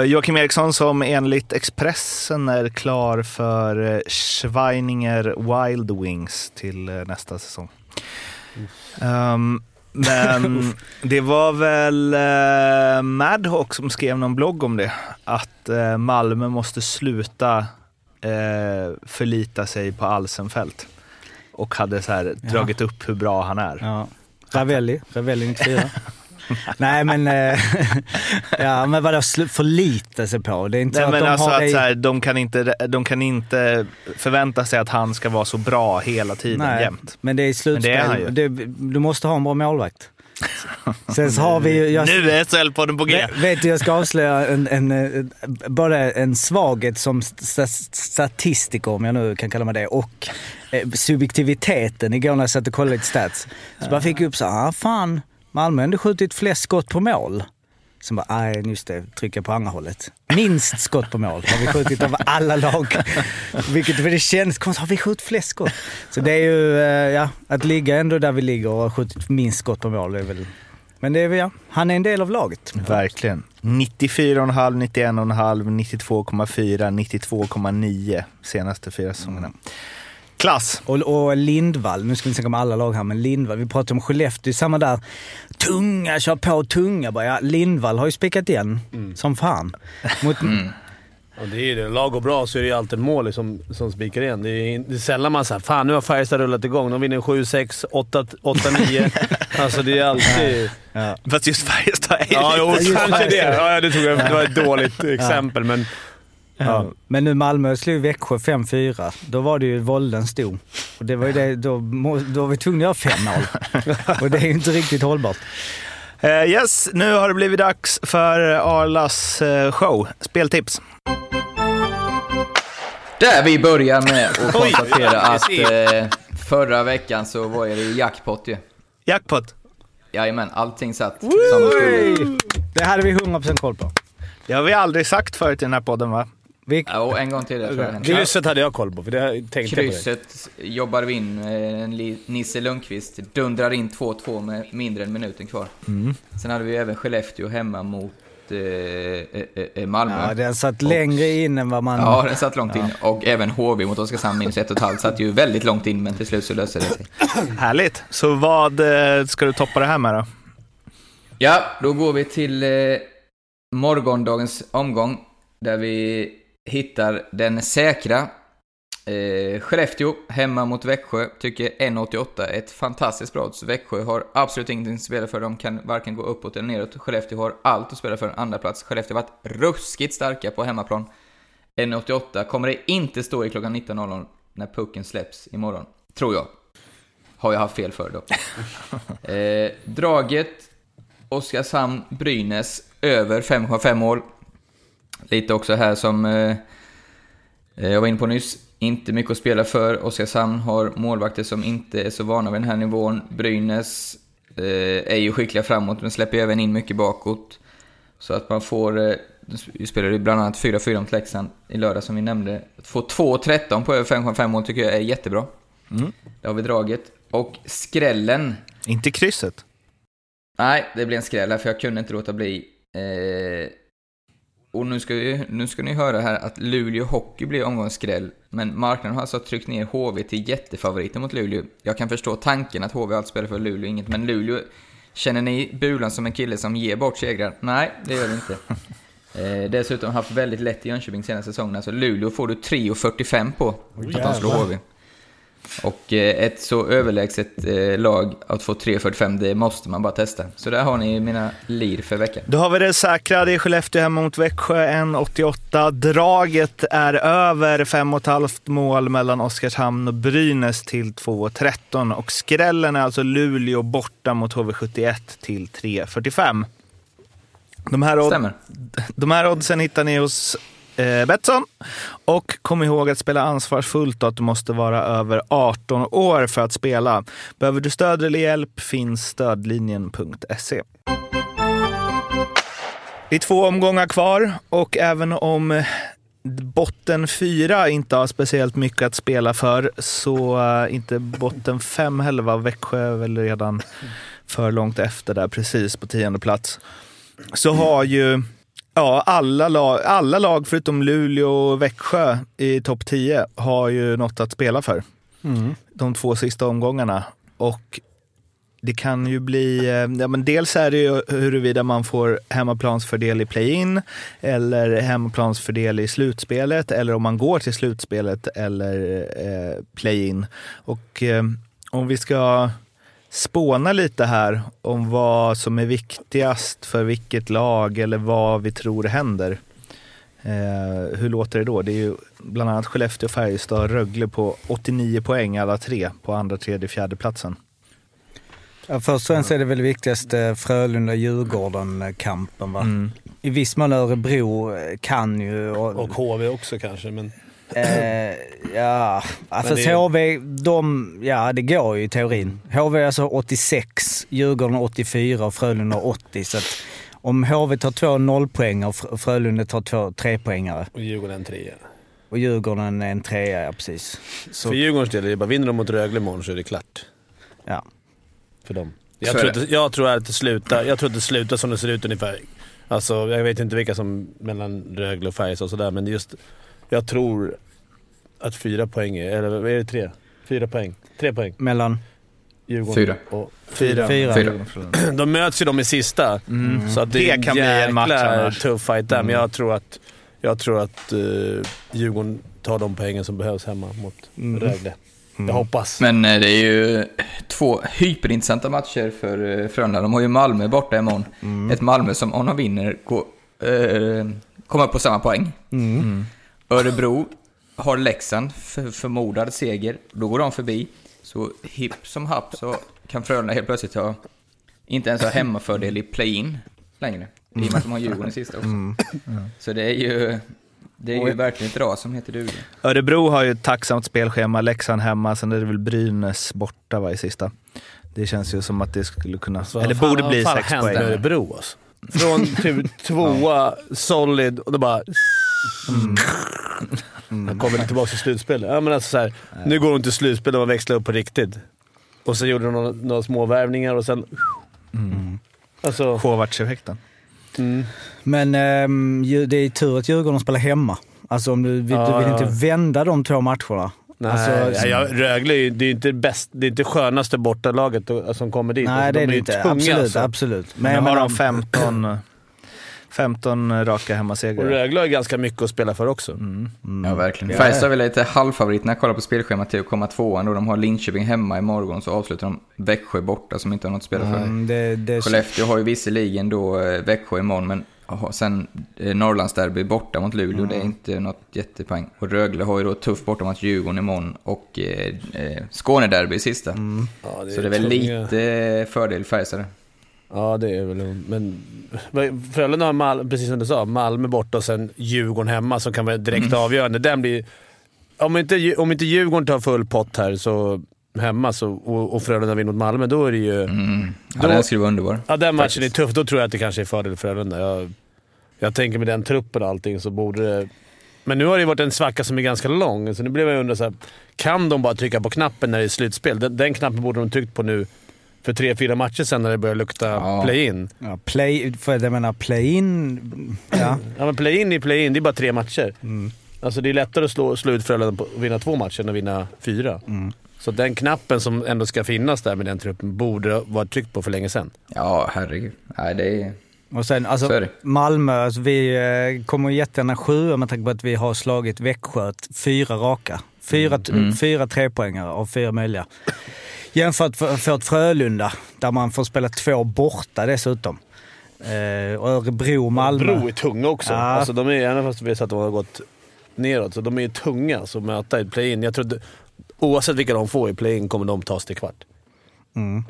Speaker 3: Uh, Joakim Eriksson som enligt Expressen är klar för Schweininger Wild Wings till eh, nästa säsong. Um, men det var väl uh, Madhawk som skrev någon blogg om det. Att eh, Malmö måste sluta eh, förlita sig på Alsenfelt. Och hade så här dragit upp hur bra han är.
Speaker 1: Ja. Ravelli, Ravelli 94. Nej men, eh, ja men vadå förlita sig på? Det är inte
Speaker 3: Nej,
Speaker 1: så att de
Speaker 3: alltså
Speaker 1: har
Speaker 3: att så här, de, kan inte, de kan inte förvänta sig att han ska vara så bra hela tiden
Speaker 1: Nej,
Speaker 3: jämt.
Speaker 1: men det är slutspel.
Speaker 3: Men det är han ju.
Speaker 1: Det, du måste ha en bra målvakt. Sen så har vi ju... Jag,
Speaker 3: Nu är SHL-podden på G!
Speaker 1: Vet, du, jag ska avslöja en, en, eh, både en svaghet som st- st- statistiker, om jag nu kan kalla mig det, och eh, subjektiviteten. Igår när jag satt och kollade lite stats, så bara fick jag upp så här, ah, fan, Malmö har ändå skjutit flest skott på mål. Sen bara, nej just det, trycka på andra hållet. Minst skott på mål har vi skjutit av alla lag. Vilket för det känns konstigt, har vi skjutit flest skott? Så det är ju, eh, ja, att ligga ändå där vi ligger och ha skjutit minst skott på mål, är väl... Men det är väl, ja, han är en del av laget.
Speaker 3: Verkligen. 94,5, 91,5, 92,4, 92,9 senaste fyra säsongerna. Klass!
Speaker 1: Och, och Lindvall, nu ska vi snacka om alla lag här, men Lindvall, vi pratade om Skellefteå, samma där. Tunga, kör på tunga bara. Ja, Lindvall har ju spikat igen som fan. Mot,
Speaker 2: Och det är ju det. Lag går bra så är det ju alltid mål som, som spikar igen. Det är, det är sällan man säger fan nu har Färjestad rullat igång. De vinner 7-6, 8-9. alltså det är alltid...
Speaker 3: Fast just Färjestad är
Speaker 2: Ja, jo,
Speaker 3: lite...
Speaker 2: kanske det. Ja, det, tog jag, det var ett dåligt exempel, men...
Speaker 1: ja. Men nu Malmö slog Växjö 5-4. Då var det ju Volden stod. Och det var ju det, då, då var vi tvungna att göra 5-0. och det är ju inte riktigt hållbart.
Speaker 3: Eh, yes, nu har det blivit dags för Arlas eh, show. Speltips.
Speaker 5: Där vi börjar med att konstatera att eh, förra veckan så var det jackpot ju.
Speaker 3: Jackpot.
Speaker 5: Jajamän, allting satt som det skulle.
Speaker 1: Det hade vi 100% koll på.
Speaker 3: Det har vi aldrig sagt förut i den här podden va?
Speaker 1: Vi,
Speaker 5: Ja, och en gång till, jag tror jag hände.
Speaker 2: Krysset hade jag koll på, för det tänkte jag på.
Speaker 5: Krysset jobbar vi in. eh, Nisse Lundqvist dundrar in 2-2 med mindre än minuten kvar. Sen hade vi även Skellefteå hemma mot eh, eh, eh, Malmö.
Speaker 1: ja, den satt längre in än vad man...
Speaker 5: Ja, den satt långt in. Och även HV mot Oskarshamn minus ett och ett halvt. Satt ju väldigt långt in, men till slut så löste det sig.
Speaker 3: Härligt. Så vad ska du toppa det här med då?
Speaker 5: Ja, då går vi till eh, morgondagens omgång. Där vi hittar den säkra. Eh, Skellefteå hemma mot Växjö. Tycker 1,88 är ett fantastiskt bra odds. Växjö har absolut ingenting att spela för. De kan varken gå uppåt eller neråt. Skellefteå har allt att spela för. Andra plats. Skellefteå har varit ruskigt starka på hemmaplan. 1,88 kommer det inte stå i klockan 19.00 när pucken släpps imorgon. Tror jag. Har jag haft fel för då. eh, draget Oskarshamn, Brynäs, över 5,5 mål. Lite också här som eh, Eh, Jag var inne på nyss, inte mycket att spela för. Oskarshamn har målvakter som inte är så vana vid den här nivån. Brynäs eh, är ju skickliga framåt, men släpper även in mycket bakåt. Så att man får, eh, vi spelade ju bland annat 4-4 mot Leksand i lördag som vi nämnde. Att få 2-13 på över 5,5 mål tycker jag är jättebra. Det har vi dragit. Och skrällen,
Speaker 3: Inte krysset.
Speaker 5: nej det blir en skräll här för jag kunde inte låta bli. Eh, och nu ska, vi, nu ska ni höra här att Luleå Hockey blir omgångens skräll. Men marknaden har alltså tryckt ner HV till jättefavoriter mot Luleå. Jag kan förstå tanken att HV alltid spelar för Luleå, inget. Men Luleå, känner ni Bulan som en kille som ger bort segrar? Nej, det gör det inte. Eh, dessutom haft väldigt lätt i Jönköping senaste säsongen. Alltså Luleå får du 3,45 på att de slår HV. Och eh, ett så överlägset eh, lag att få 3,45, det måste man bara testa. Så där har ni mina lir för veckan.
Speaker 3: Då har vi det säkra. Det är Skellefteå hemma mot Växjö, 1,88. Draget är över 5,5 mål mellan Oskarshamn och Brynäs till 2,13. Och skrällen är alltså Luleå borta mot HV71 till 3,45. De här,
Speaker 5: Stämmer.
Speaker 3: de här oddsen hittar ni hos eh, Betsson. Och kom ihåg att spela ansvarsfullt och att du måste vara över 18 år för att spela. Behöver du stöd eller hjälp finns stödlinjen.se. Det är två omgångar kvar och även om botten fyra inte har speciellt mycket att spela för så eh, inte botten fem heller. var Växjö är väl redan för långt efter där, precis på tionde plats. Så har ju ja, alla, lag, alla lag förutom Luleå och Växjö i topp 10 har ju något att spela för. De två sista omgångarna. Och det kan ju bli, eh, ja, men dels är det ju huruvida man får hemmaplansfördel i play-in eller hemmaplansfördel i slutspelet eller om man går till slutspelet eller eh, play-in. Och eh, om vi ska spåna lite här om vad som är viktigast för vilket lag eller vad vi tror händer. Eh, hur låter det då? Det är ju bland annat Skellefteå, Färjestad och Rögle på 89 poäng alla tre på andra, tredje, fjärde platsen.
Speaker 1: Ja, först och främst är det väl viktigast eh, Frölunda-Djurgården-kampen va?
Speaker 3: Mm.
Speaker 1: I viss mån Örebro eh, kan ju... Och,
Speaker 2: Och HV också kanske, men...
Speaker 1: eh, ja, alltså
Speaker 2: det
Speaker 1: HV, de, ja det går ju i teorin. HV är alltså 86, Djurgården 84 och Frölunda 80. Så att om HV tar två nollpoängare och Fr- Frölunda tar två trepoängare
Speaker 2: Och Djurgården en trea.
Speaker 1: och Djurgården är en trea, ja precis. Så,
Speaker 2: För Djurgårdens del är det bara, vinner de mot Rögle imorgon så är det klart.
Speaker 1: ja.
Speaker 2: För dem. Jag tror,
Speaker 5: det.
Speaker 2: att, jag tror att det slutar, jag tror att det slutar som det ser ut ungefär. Alltså, jag vet inte vilka som mellan Rögle och Färjestad och sådär, men just... Jag tror att fyra poäng är, eller vad är det tre? Fyra poäng? Tre poäng?
Speaker 1: Mellan
Speaker 2: Djurgården
Speaker 5: Fyra.
Speaker 2: och...
Speaker 3: Fyra.
Speaker 1: fyra.
Speaker 5: Fyra.
Speaker 2: De möts ju de i sista. Så att det,
Speaker 3: Det kan bli en match
Speaker 2: jäkla
Speaker 3: annars.
Speaker 2: tuff fight där, men jag tror att, jag tror att uh, Djurgården tar de poängen som behövs hemma mot Rögle. Jag hoppas.
Speaker 5: Men eh, det är ju två hyperintressanta matcher för eh, Frölunda. De har ju Malmö borta imorgon. Ett Malmö som om de vinner går, eh, kommer upp på samma poäng. Örebro har Leksand, för, förmodad seger. Då går de förbi. Så hipp som happ så kan Frölunda helt plötsligt ha, inte ens ha hemmafördel i play-in längre. I och med att de har Djurgården i sista också. Så det är ju, det är ju verkligen ett ras som heter duga.
Speaker 3: Örebro har ju ett tacksamt spelschema. Leksand hemma, sen är det väl Brynäs borta va, i sista. Det känns ju som att det skulle kunna...
Speaker 2: Så
Speaker 3: eller
Speaker 2: fan-
Speaker 3: borde bli
Speaker 2: vad fan
Speaker 3: sex
Speaker 2: hände
Speaker 3: poäng.
Speaker 2: Örebro alltså? Från typ tvåa, solid, och då bara... Han kommer tillbaka till slutspelet. Ja, men alltså så här, nu går de till slutspel och växlar upp på riktigt. Och sen gjorde de några, några små värvningar och sen... Alltså...
Speaker 3: Kovacs-effekten.
Speaker 2: Mm.
Speaker 1: Men ju- det är tur att Djurgården spelar hemma. Alltså om du, vill- du vill inte vända de två matcherna.
Speaker 2: Nej,
Speaker 1: Alltså,
Speaker 2: ja, jag, Rögle är ju det är inte bäst, det är inte skönaste bortalaget då- som kommer dit.
Speaker 1: Nej, det
Speaker 2: de
Speaker 1: är det inte.
Speaker 2: tunga,
Speaker 1: absolut,
Speaker 2: alltså.
Speaker 1: absolut.
Speaker 3: Men
Speaker 1: Men
Speaker 3: har de 15, 15 raka
Speaker 2: Och
Speaker 3: hemmasegrar.
Speaker 2: Rögle har ganska mycket att spela för också.
Speaker 3: Mm.
Speaker 5: Ja, verkligen. Färjestad är väl lite halvfavorit när jag kollar på spelschemat till att komma tvåan då. De har Linköping hemma imorgon, så avslutar de Växjö borta som inte har något att spela för.
Speaker 1: mm, det, det,
Speaker 5: Skellefteå har ju visserligen då eh, Växjö imorgon, men har sen eh, Norrlandsderby borta mot Luleå, det är inte något jättepoäng. Och Rögle har ju då tufft borta mot Djurgården imorgon och eh, eh, Skånederby i sista.
Speaker 2: Ja,
Speaker 5: Så det är väl
Speaker 2: tunga-
Speaker 5: lite fördel Färjestad.
Speaker 2: Ja, det är väl Men Frölunda har, Mal- precis som du sa, Malmö borta och sen Djurgården hemma som kan vara direkt avgörande. Den blir, om, inte, om inte Djurgården tar full pott här så, hemma så, och, och Frölunda vinner mot Malmö, då är det ju...
Speaker 5: Mm. Ja,
Speaker 2: Då-
Speaker 5: den skulle vara underbar.
Speaker 2: Ja, den matchen
Speaker 5: Faktiskt.
Speaker 2: är tuff. Då tror jag att det kanske är fördel för Frölunda. Jag, jag tänker med den truppen och allting så borde det... Men nu har det ju varit en svacka som är ganska lång, så nu blev jag undra så här, Kan de bara trycka på knappen när det är slutspel? Den, den knappen borde de tryckt på nu för tre, fyra matcher sen när det börjar lukta
Speaker 5: Ja.
Speaker 2: play-in.
Speaker 1: Ja, play, för jag menar play-in, ja.
Speaker 2: Ja, men play-in är play-in. Det är bara tre matcher.
Speaker 1: Mm.
Speaker 2: Alltså det är lättare att slå, slå ut Frölunda och vinna två matcher än att vinna fyra.
Speaker 1: Mm.
Speaker 2: Så den knappen som ändå ska finnas där med den truppen borde vara tryckt på för länge sedan.
Speaker 5: Ja, herregud. Nej, det är...
Speaker 1: Och sen
Speaker 5: Så
Speaker 1: alltså
Speaker 5: det.
Speaker 1: Malmö, alltså, vi eh, kommer jättegärna sjua med tanke på att vi har slagit Växjö fyra raka. Fyra, t-
Speaker 5: Mm.
Speaker 1: fyra trepoängare av fyra möjliga. Jämfört för, för ett Frölunda, där man får spela två borta dessutom. Eh, Örebro Malmö.
Speaker 2: Bro är tunga också.
Speaker 1: Ja.
Speaker 2: Alltså, de är, även fast vi har att de har gått neråt, så de är tunga att möta i play-in. Jag tror att oavsett vilka de får i play-in kommer de ta sig till kvart.
Speaker 1: Mm.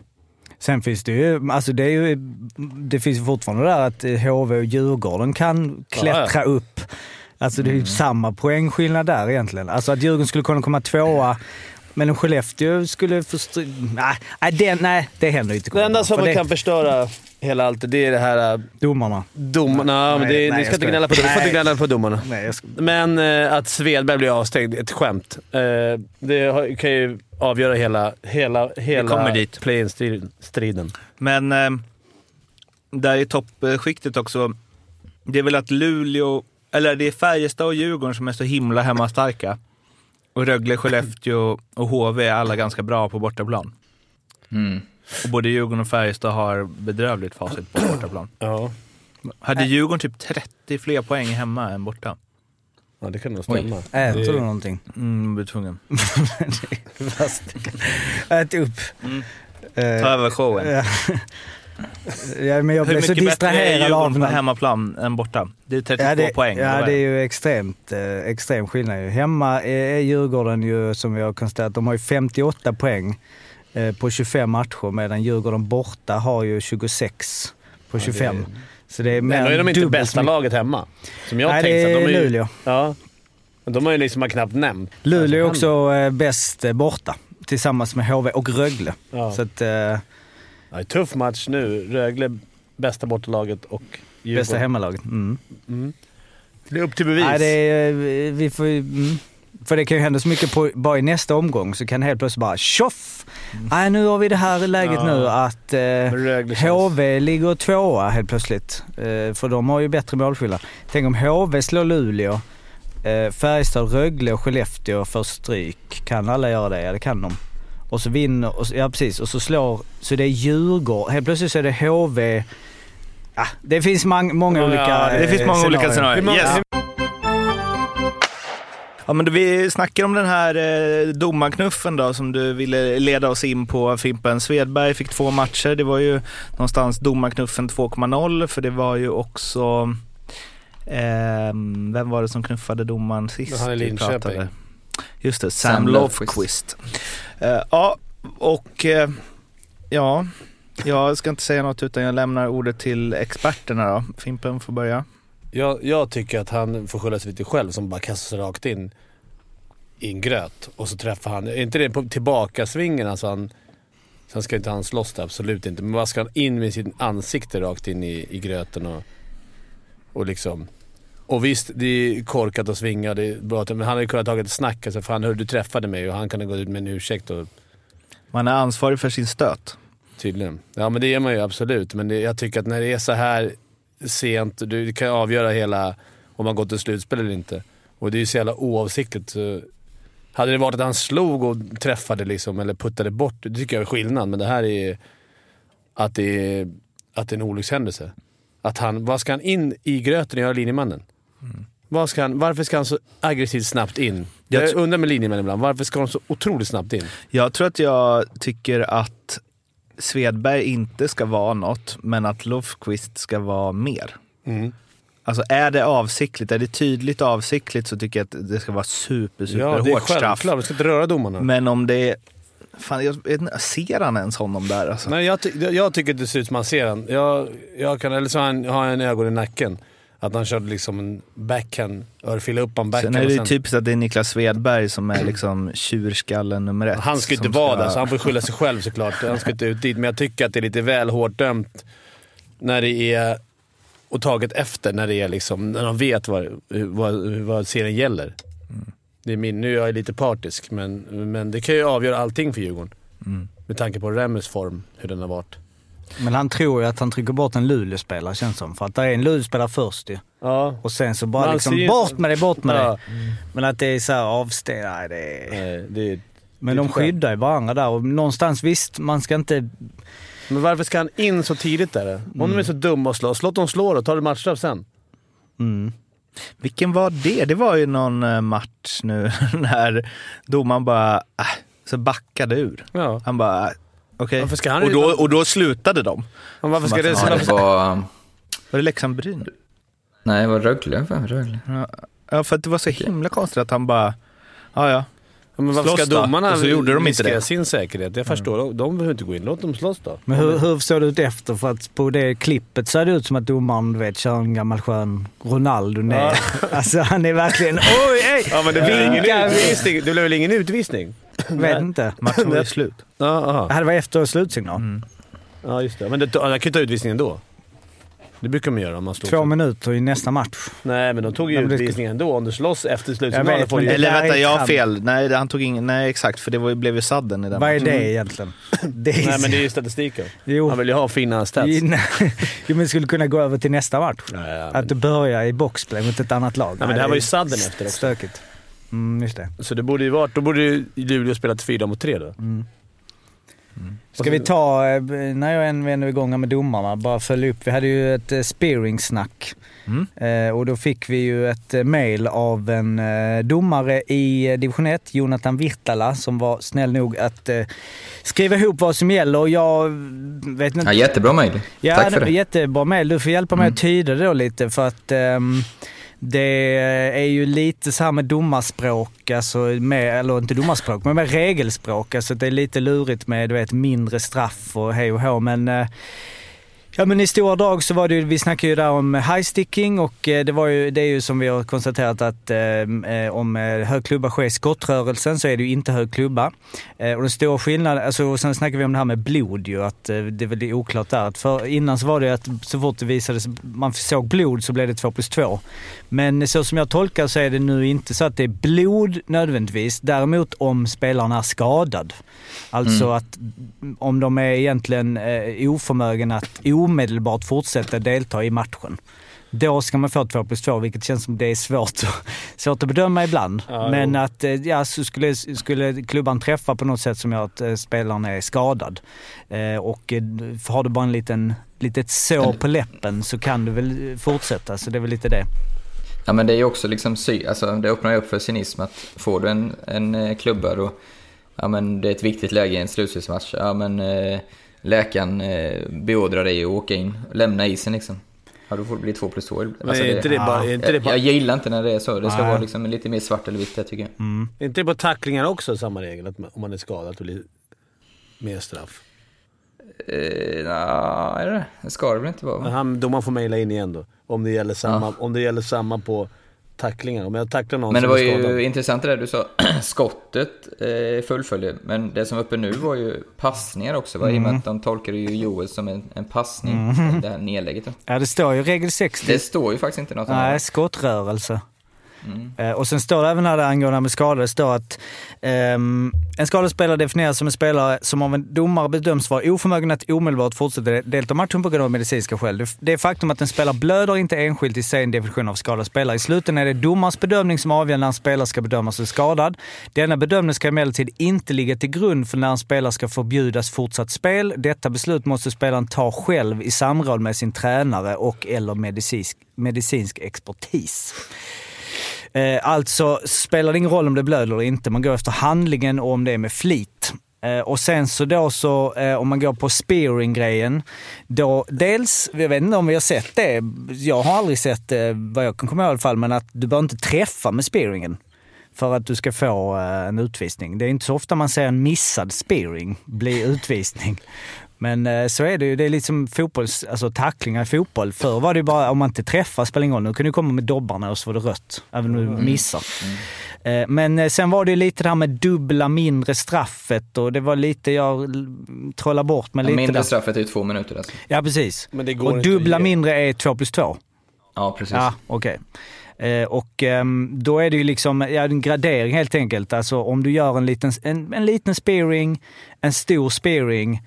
Speaker 1: Sen finns det ju, alltså det är ju, det finns ju fortfarande där att HV och Djurgården kan klättra upp. Alltså det är ju samma poängskillnad där egentligen. Alltså att Djurgården skulle kunna komma tvåa, men om Skellefteå skulle få stry- nej, det, nej, det händer ju inte.
Speaker 2: Det enda som
Speaker 1: det,
Speaker 2: kan förstöra hela allt det är det här äh,
Speaker 1: Domarna.
Speaker 2: domarna. men
Speaker 1: Nej,
Speaker 2: det,
Speaker 1: nej,
Speaker 2: ni ska inte gnälla på,
Speaker 1: Nej.
Speaker 2: gnälla på domarna.
Speaker 1: Nej, jag ska,
Speaker 2: Men eh, att Svedberg blir avstängd, ett skämt. Eh, det kan ju avgöra hela, hela, hela
Speaker 3: kommer dit.
Speaker 2: play-in-striden.
Speaker 3: Men eh, där i toppskiktet också, det är väl att Luleå, eller det är Färjestad och Djurgården som är så himla hemmastarka. Och Rögle, Skellefteå och HV är alla ganska bra på bortaplan.
Speaker 5: Mm.
Speaker 3: Och både Djurgården och Färjestad har bedrövligt facit på bortaplan.
Speaker 2: Ja.
Speaker 3: Hade Djurgården typ 30 fler poäng hemma än borta?
Speaker 2: ja, det kan nog
Speaker 5: Oj.
Speaker 2: stämma.
Speaker 1: äter
Speaker 2: Det-
Speaker 1: du någonting?
Speaker 3: Mm, blir tvungen.
Speaker 1: Ät upp.
Speaker 3: Mm. Ta över showen.
Speaker 1: Ja. ja, men jag
Speaker 3: Hur
Speaker 1: blev så distraherad av
Speaker 3: Djurgården på hemmaplan än borta? Det är 32
Speaker 1: Ja, det,
Speaker 3: poäng.
Speaker 1: ja, det
Speaker 3: är
Speaker 1: ju extremt, eh, extrem skillnad. ju. Hemma är, är Djurgården ju, som vi har konstaterat, de har ju 58 poäng eh, på 25 matcher medan Djurgården borta har ju 26 på 25. Så det är mer
Speaker 2: Men då är de inte bästa laget hemma. Som jag
Speaker 1: Nej, det
Speaker 2: att
Speaker 1: är
Speaker 2: de är ju,
Speaker 1: Luleå.
Speaker 2: Ja. Men De har ju liksom knappt nämnt.
Speaker 1: Luleå är också eh, bäst eh, borta tillsammans med HV och Rögle.
Speaker 2: Ja.
Speaker 1: Så att, eh,
Speaker 2: Ja, tuff match nu. Rögle, bästa bortalaget och Djurgården.
Speaker 1: bästa hemmalaget. Mm.
Speaker 2: Mm. Det är upp till bevis.
Speaker 1: Nej, det är, eh, vi får, mm. För det kan ju hända så mycket på, bara i nästa omgång så kan det helt plötsligt bara tjoff! Nej, nu har vi det här läget
Speaker 2: Mm. Ja.
Speaker 1: nu att eh, HV ligger tvåa helt plötsligt. Eh, för de har ju bättre målskillnad. Tänk om HV slår Luleå, eh, Färjestad, Rögle och Skellefteå får stryk. Kan alla göra det? Ja, det kan de. Och så vinner, och så, ja precis, och så slår, så det är Djurgården. Helt plötsligt så är det HV. Ja, det finns mang, många
Speaker 2: Ja,
Speaker 1: olika
Speaker 3: Det finns
Speaker 1: eh,
Speaker 3: många olika scenarier.
Speaker 2: Hur många-
Speaker 3: Yes. Ja, men då vi snackar om den här eh, domarknuffen då som du ville leda oss in på Fimpen. Svedberg fick två matcher. Det var ju någonstans domarknuffen 2.0 för det var ju också ehm, vem var det som knuffade domaren sist?
Speaker 2: Han i Linköping.
Speaker 3: Just det, Sam,
Speaker 5: Sam
Speaker 3: Lofquist. Eh, ja, och eh, ja, jag ska inte säga något utan jag lämnar ordet till experterna då. Fimpen får börja.
Speaker 2: Jag, jag tycker att han får skylla sig lite själv som bara kastar sig rakt in i en gröt och så träffar han... Är inte det på tillbakasvingen alltså han... Sen ska inte han slåss där, absolut inte. Men vad ska han in med sitt ansikte rakt in i, i gröten och... Och liksom... Och visst, det är korkat att svinga det är bra, men han hade kunnat tagit ett snack. Alltså, fan hörru, du träffade mig och han kunde gå ut med en ursäkt och
Speaker 3: Man är ansvarig för sin stöt.
Speaker 2: Tydligen. Ja men det är man ju absolut. Men det, jag tycker att när det är så här sent, du kan avgöra hela om man gått till slutspel eller inte. Och det är ju så jävla oavsiktligt. Så hade det varit att han slog och träffade liksom, eller puttade bort, det tycker jag är skillnad. Men det här är att det är, att det är en olyckshändelse. Att han, vad ska han in i gröten och göra linjemannen? Vad ska han, varför ska han så aggressivt snabbt in?
Speaker 3: Jag
Speaker 2: undrar med linjemän ibland, varför ska de så otroligt snabbt in?
Speaker 3: Jag tror att jag tycker att Svedberg inte ska vara något, men att Lofquist ska vara mer. Alltså är det avsiktligt, är det tydligt avsiktligt så tycker jag att det ska vara super, super
Speaker 2: Ja, det är
Speaker 3: hårt straff.
Speaker 2: självklart. Vi ska inte röra domarna.
Speaker 3: Men om det är... Fan, jag, ser han ens honom där alltså?
Speaker 2: Nej, jag, jag, tycker att det ser ut som man ser han. Jag, jag kan, eller så har han, har han en ögon i nacken. Att han körde liksom en backhand, örfila upp en backhand.
Speaker 3: Sen är det ju
Speaker 2: och
Speaker 3: typiskt att det är Niklas Svedberg som är liksom tjurskallen nummer ett.
Speaker 2: Han ska ju inte vara där, så han får skylla sig själv såklart. Han ska inte ut dit, men jag tycker att det är lite väl hårt dömt när det är... Och taget efter när det är liksom, när de vet vad, vad, vad serien gäller. Det är min, nu är jag lite partisk, men, men det kan ju avgöra allting för Djurgården. Med tanke på Remmes form, hur den har varit.
Speaker 1: Men han tror ju att han trycker bort en Luleå-spelare känns som. För att det är en Luleå-spelare först ju.
Speaker 2: Ja.
Speaker 1: Och sen så bara liksom
Speaker 2: ser
Speaker 1: bort med det, bort med
Speaker 2: Ja.
Speaker 1: det. Men att det är så här avsteg, nej det är...
Speaker 2: Nej, det är,
Speaker 1: Men
Speaker 2: det är
Speaker 1: de skyddar ju varandra där och någonstans visst, man ska inte...
Speaker 2: Men varför ska han in så tidigt där? Om
Speaker 1: Mm.
Speaker 2: de är så dumma att slå, låt dem slå då. Ta det matchstraff sen.
Speaker 1: Mm.
Speaker 3: Vilken var det? Det var ju någon eh, match nu när domaren bara äh, så backade ur.
Speaker 2: Ja.
Speaker 3: Han bara, äh, okej.
Speaker 2: Varför ska han-
Speaker 3: Och, då, och då slutade de.
Speaker 2: Men varför ska det...
Speaker 5: Ja, det var...
Speaker 3: Var det Leksand-Bryn?
Speaker 5: Nej, det var Rögle. Rögle.
Speaker 3: Ja, för att det var så himla konstigt att han bara, ja ja.
Speaker 2: Ja, men varför ska
Speaker 3: då?
Speaker 2: domarna
Speaker 3: Och så gjorde de inte det.
Speaker 2: sin säkerhet? Jag förstår. De, de behöver inte gå in. Låt dem slåss då.
Speaker 1: Men hur, hur såg det ut efter? För att på det klippet så det ut som att domaren, du vet, kör en gammal skön Ronaldo ner. Alltså han är verkligen... Oj, ej!
Speaker 2: Ja, men det blev ingen utvisning. Det blev väl ingen utvisning?
Speaker 1: Vet inte.
Speaker 3: Matchen var ju slut.
Speaker 2: Ja, aha.
Speaker 1: Det här var efter slutsignal.
Speaker 2: ja just det. Men det, jag kan ju ta utvisningen då. Det brukar man göra om man slår.
Speaker 1: Två
Speaker 2: sig.
Speaker 1: minuter i nästa match.
Speaker 2: Nej, men de tog ju
Speaker 1: det-
Speaker 2: utvisningen ändå. Om du slåss efter slutsignalen får du
Speaker 1: det-.
Speaker 3: Eller vänta, jag har fel. Nej, han tog ingen, nej exakt, för det var, blev ju sadden i den
Speaker 1: Vad är det egentligen? Det är,
Speaker 2: Nej, men det är ju statistiken.
Speaker 1: Jo.
Speaker 2: Han vill ju ha fina stats.
Speaker 1: Nej, jo, men skulle kunna gå över till nästa match.
Speaker 2: Ja, ja, men-
Speaker 1: Att du börjar i boxplay mot ett annat lag.
Speaker 2: Nej, men det här var ju sadden efter också.
Speaker 1: Stökigt. Mm, just det.
Speaker 2: Så det borde ju varit... Då borde ju Luleå spelat 4 mot 3 då.
Speaker 1: Ska vi ta, eh, när jag än vänder igång med domarna, bara följa upp. Vi hade ju ett eh, spearing-snack.
Speaker 3: Mm.
Speaker 1: Eh, och då fick vi ju ett mail av en domare i division 1, Jonathan Virtala, som var snäll nog att skriva ihop vad som gäller. Och jag vet inte...
Speaker 5: Ja, jättebra mejl.
Speaker 1: Ja,
Speaker 5: Tack för
Speaker 1: det. Jättebra mail. Du får hjälpa mig
Speaker 5: Mm.
Speaker 1: att tyda det då lite för att ehm, det är ju lite så här med domarspråk, alltså med, eller inte domarspråk, men med regelspråk. Alltså det är lite lurigt med du vet, mindre straff och hej och hå. Men eh, Ja men i stora drag så var det ju, vi snackade ju där om high-sticking och eh, det, var ju, det är ju som vi har konstaterat att eh, eh, om eh, hög klubba sker i skottrörelsen så är det ju inte hög klubba. Eh, och den stora skillnaden, alltså, och sen snackade vi om det här med blod ju, att eh, det är väl oklart där. För, innan så var det att så fort det visades, man såg blod så blev det 2 plus 2. Men så som jag tolkar så är det nu inte så att det är blod nödvändigtvis. Däremot om spelaren är skadad. Alltså
Speaker 5: Mm.
Speaker 1: att om de är egentligen eh, oförmögen att omedelbart fortsätta delta i matchen. Då ska man få 2 plus 2, vilket känns som det är svårt, svårt att bedöma ibland.
Speaker 2: Ja,
Speaker 1: Men
Speaker 2: jo.
Speaker 1: att eh, ja, så skulle, skulle klubban träffa på något sätt som gör att eh, spelaren är skadad eh, och har du bara en liten, litet sår på läppen så kan du väl fortsätta. Så det är väl lite det.
Speaker 5: Ja, men det är ju också liksom, sy- alltså, det öppnar ju upp för cynism att får du en, en klubba då, ja men det är ett viktigt läge i en slutspelsmatch, ja men eh, läkaren eh, beordrar dig att åka in, lämna isen liksom. Ja, då får det bli två plus två.
Speaker 2: Men
Speaker 5: Alltså,
Speaker 2: är inte det bara... Är inte det
Speaker 5: jag,
Speaker 2: bara
Speaker 5: jag gillar inte när det är så. Det ska
Speaker 1: Nej.
Speaker 5: vara liksom lite mer svart eller vitt, jag tycker jag.
Speaker 2: Är inte det på tacklingar också samma regel? Att man- om man är skadad att det blir mer straff?
Speaker 5: Eh, nah, är det det? Det ska det väl inte vara?
Speaker 2: Han, domaren får mejla in igen då. Om det gäller samma, om det gäller samma på tacklingar. Om jag tacklar någon
Speaker 5: Men det var
Speaker 2: skadad.
Speaker 5: ju intressant det där du sa, skottet eh, fullföljer. Men det som var uppe nu var ju passningar också, va? i och med att de tolkade ju Joel som en, en passning, det här nedlägget.
Speaker 1: Ja, det står ju regel 60.
Speaker 5: Det står ju faktiskt inte något om
Speaker 1: Nej, skottrörelse. Mm. Eh, och sen står det även här angående med skador, det står att um, en skadad spelare definieras som en spelare som av en domare bedöms vara oförmögen att omedelbart fortsätta delta i matchen på grund av medicinska skäl. Det- faktum att en spelare blöder inte enskilt i sig en definition av skadad spelare. I slutändan är det domarens bedömning som avgör när en spelare ska bedömas som skadad. Denna bedömning ska emellertid inte ligga till grund för när en spelare ska förbjudas fortsatt spel. Detta beslut måste spelaren ta själv i samråd med sin tränare och eller medicinsk, medicinsk expertis. Eh, alltså spelar det ingen roll om det blöder eller inte. Man går efter handlingen och om det är med flit. Eh, och sen så då så, eh, om man går på spearing-grejen, då dels, jag vet inte om vi har sett det, jag har aldrig sett det vad jag kan komma ihåg i alla fall, men att du bör inte träffa med spearingen för att du ska få eh, en utvisning. Det är inte så ofta man ser en missad spearing bli utvisning. Men eh, så är det ju. Det är liksom fotbolls, alltså tacklingar i fotboll. Förr var det ju bara, om man inte träffar spelar ingen roll. Nu kunde du komma med dobbarna och så var det rött. Även om du missar. Eh, Men eh, sen var det ju lite det här med dubbla mindre straffet och det var lite, jag trollade bort med
Speaker 5: Ja,
Speaker 1: lite
Speaker 5: mindre
Speaker 1: där.
Speaker 5: straffet är ju två minuter alltså.
Speaker 1: Ja, precis.
Speaker 2: Men det går
Speaker 1: Och dubbla mindre är två plus två.
Speaker 5: Ja, precis.
Speaker 1: Ja, okej. Eh, och ehm, då är det ju liksom ja, en gradering helt enkelt. Alltså om du gör en liten, en, en liten spearing, en stor spearing,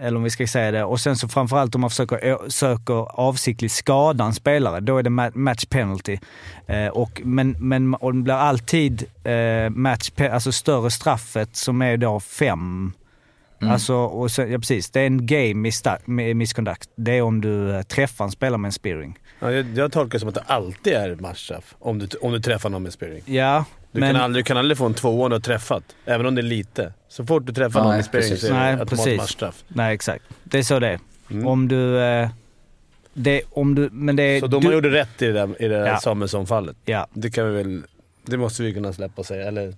Speaker 1: eller om vi ska säga det, och sen så framförallt om man försöker, söker avsiktligt skada en spelare, då är det ma- match penalty. Eh, och, men, men och det blir alltid eh, match, alltså större straffet som är då fem.
Speaker 5: Mm.
Speaker 1: Alltså, och så, ja, precis. Det är en game misconduct. Det är om du eh, träffar en spelare med en spearing.
Speaker 2: Ja, jag, jag tolkar det som att det alltid är matchstraff om du, om du träffar någon med spearing.
Speaker 1: Ja,
Speaker 2: Du,
Speaker 1: men...
Speaker 2: kan aldrig, du kan aldrig få en tvåa om du har träffat, även om det är lite. Så fort du träffar någon spearing
Speaker 5: precis.
Speaker 2: så är det
Speaker 1: Nej,
Speaker 2: automatiskt matchstraff.
Speaker 1: Nej, exakt. Det är så det är.
Speaker 2: Mm.
Speaker 1: Om du... Eh, det, om du... Men det är...
Speaker 2: Så de
Speaker 1: du,
Speaker 2: har gjorde rätt i det där, i det där
Speaker 1: Ja.
Speaker 2: Samuelsson-fallet.
Speaker 1: Ja,
Speaker 2: Det kan vi väl... Det måste vi kunna släppa och säga, eller?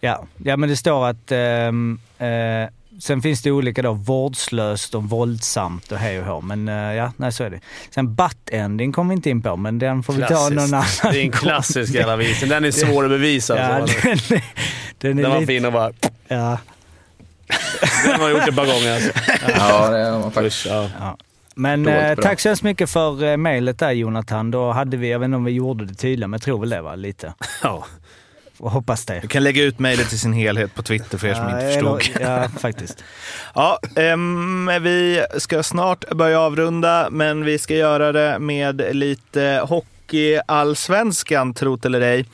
Speaker 1: ja. ja, men det står att... ehm, eh, sen finns det olika då, vårdslöst och våldsamt och hej och hå. Men eh, ja, nej så är det. Sen butt-ending kommer vi inte in på, men den får vi ta någon annan
Speaker 2: Det är en klassisk jävla visning. Den är svår att bevisa.
Speaker 1: Ja,
Speaker 2: alltså.
Speaker 1: den, är- den är
Speaker 2: Den var
Speaker 1: lite...
Speaker 2: fin och bara...
Speaker 1: Ja,
Speaker 2: Den har gjort ett par gånger alltså.
Speaker 5: Ja, det har man faktiskt.
Speaker 2: Ja.
Speaker 1: ja. Men eh, tack så hemskt mycket för eh, mejlet där Jonathan. Då hade vi, jag vet inte om vi gjorde det tydligare, men jag tror väl det va? Lite.
Speaker 2: ja.
Speaker 1: Och hoppas det.
Speaker 3: Du kan lägga ut mejlet i sin helhet på Twitter för er som
Speaker 1: Ja,
Speaker 3: inte förstod.
Speaker 1: Ja, faktiskt.
Speaker 3: Ja, ehm, vi ska snart börja avrunda, men vi ska göra det med lite hockey-allsvenskan, trot eller ej.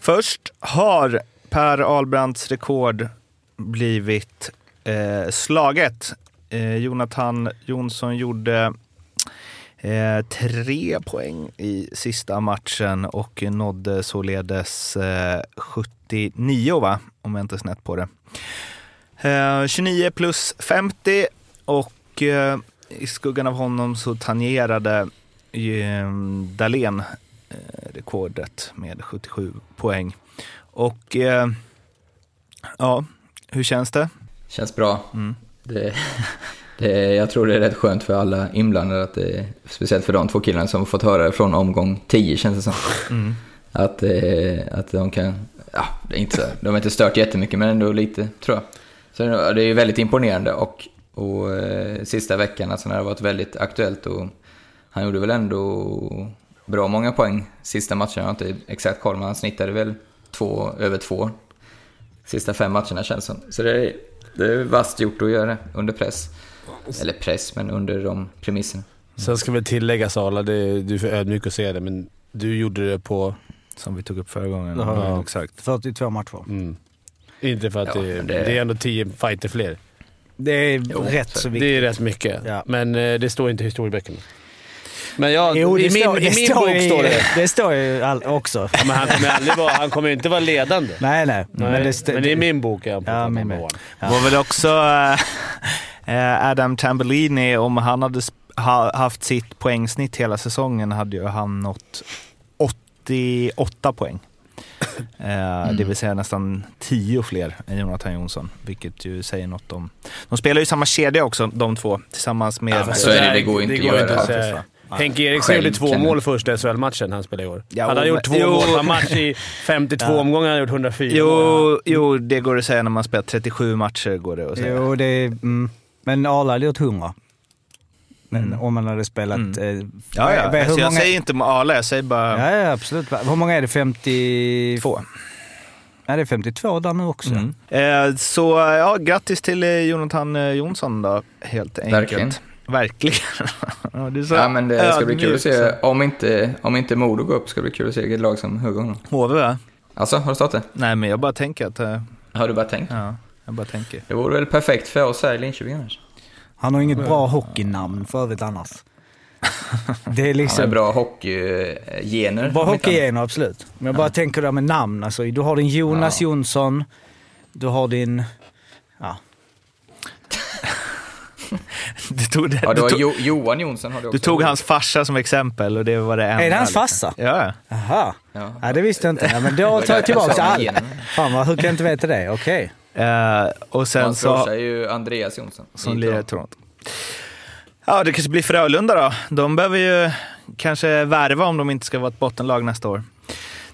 Speaker 3: Först har Per Ahlbrandts rekord blivit eh, slaget. Eh, Jonathan Jonsson gjorde eh, tre poäng i sista matchen och nådde således eh, 79, va? om jag inte är snett på det. Eh, 29 plus 50 och eh, i skuggan av honom så tangerade eh, Dahlén eh, rekordet med 77 poäng. Och eh, ja, hur känns det?
Speaker 5: Känns bra.
Speaker 3: Mm.
Speaker 5: Det, det, jag tror det är rätt skönt för alla inblandade, att det, speciellt för de två killarna som fått höra det från omgång 10 känns det som.
Speaker 3: Mm.
Speaker 5: Att, eh, att de kan, ja, det är inte så, de har inte stört jättemycket men ändå lite tror jag. Så det är ju väldigt imponerande och, och eh, sista veckan alltså när det har varit väldigt aktuellt och han gjorde väl ändå bra många poäng sista matchen. Jag har inte exakt koll men han snittade väl två, över två sista fem matcherna känns som. Så det är, det är vasst gjort att göra det under press. Eller press, men under de premisserna.
Speaker 2: Sen ska väl tilläggas Arla, det, du är för ödmjuk att säga det, men du gjorde det på...
Speaker 3: Som vi tog upp förra gången.
Speaker 1: Ja.
Speaker 3: Ja, exakt.
Speaker 1: 42 matcher.
Speaker 2: Mm. Inte för att
Speaker 5: Ja,
Speaker 2: det, det...
Speaker 5: det-
Speaker 2: är ändå tio fighter fler.
Speaker 1: Det är
Speaker 5: Jo,
Speaker 1: rätt
Speaker 5: så-
Speaker 1: så
Speaker 2: Det är rätt mycket,
Speaker 1: Ja.
Speaker 2: men eh, det står inte i historieböckerna. Men jag,
Speaker 1: Jo,
Speaker 2: i min,
Speaker 1: står,
Speaker 2: i min
Speaker 1: står
Speaker 2: bok
Speaker 1: i-
Speaker 2: står det.
Speaker 1: Det står ju all, också.
Speaker 2: Ja, Men han kommer aldrig vara, han kommer inte vara ledande.
Speaker 1: Nej, nej.
Speaker 2: Nej,
Speaker 1: Men det,
Speaker 2: men i min bok är han på
Speaker 1: Ja, med.
Speaker 2: one.
Speaker 1: Ja.
Speaker 3: var väl också eh, Adam Tambellini, om han hade haft sitt poängsnitt hela säsongen hade ju han nått 88 poäng. Eh, Det vill säga nästan 10 fler än Jonathan Jonsson, vilket ju säger något om... De spelar ju samma kedja också, de två, tillsammans med...
Speaker 5: Ja, så är det, det går inte
Speaker 2: det
Speaker 5: att
Speaker 2: går
Speaker 5: göra.
Speaker 2: inte att
Speaker 5: Ja,
Speaker 2: säga. Henke Eriksson gjorde två mål första SHL-matchen han spelade i år.
Speaker 3: Ja,
Speaker 2: hade han
Speaker 3: men-
Speaker 2: gjort två
Speaker 3: jo.
Speaker 2: mål per match i 52
Speaker 1: Ja.
Speaker 2: omgångar hade han gjort 104 mål.
Speaker 3: Jo, jo, det går att säga när man spelar 37 matcher. Går det att säga.
Speaker 1: Jo, det är, mm. Men Arla hade gjort 100. Men
Speaker 3: Mm.
Speaker 1: om man hade spelat...
Speaker 3: Mm.
Speaker 1: Eh,
Speaker 3: Ja, ja.
Speaker 1: vad- hur
Speaker 3: Alltså, jag
Speaker 1: många-
Speaker 3: säger inte Arla, jag säger bara
Speaker 1: Ja, ja, absolut. Hur många är det? 52?
Speaker 3: två.
Speaker 1: Ja, det är 52 där nu också.
Speaker 3: Mm. Eh, så ja, grattis till eh, Jonathan eh, Jonsson då, helt enkelt.
Speaker 5: Verkligen.
Speaker 3: Verkligen. ja, så
Speaker 5: Ja, men det ska bli kul att se. Om inte, om inte Modo går upp ska det bli kul att se vilket lag som hugger honom.
Speaker 3: HV va?
Speaker 5: Alltså, har du stått det?
Speaker 3: Nej, men jag bara tänker att... eh,
Speaker 5: Har du bara tänkt?
Speaker 3: ja, jag bara tänker.
Speaker 5: Det vore väl perfekt för oss här i Linköping annars.
Speaker 1: Han har inget bra hockeynamn för övrigt annars. Det är
Speaker 5: Han
Speaker 1: liksom...
Speaker 5: har bra hockeygener.
Speaker 1: Bra hockeygener, absolut. Men jag bara tänker där med namn. Alltså, du har din Jonas
Speaker 5: Ja.
Speaker 1: Jonsson. Du har din... Ja.
Speaker 3: Du tog, det,
Speaker 5: Ja,
Speaker 3: du tog,
Speaker 5: jo, Johan Jonsson har du också.
Speaker 3: du tog hans farsa som exempel och det var det enda.
Speaker 1: Är det hans farsa?
Speaker 3: Ja.
Speaker 1: Aha.
Speaker 5: Ja.
Speaker 1: Ja, det visste jag inte. Ja, men då tar jag tillbaka allt. Fan hur kan jag inte veta det? Okej.
Speaker 3: Eh, och sen
Speaker 5: Hans
Speaker 3: så...
Speaker 5: är ju Andreas Jonsson.
Speaker 3: Som lirar i
Speaker 5: Toronto.
Speaker 3: Toronto. Ja, det kanske blir Frölunda då. De behöver ju kanske värva om de inte ska vara ett bottenlag nästa år.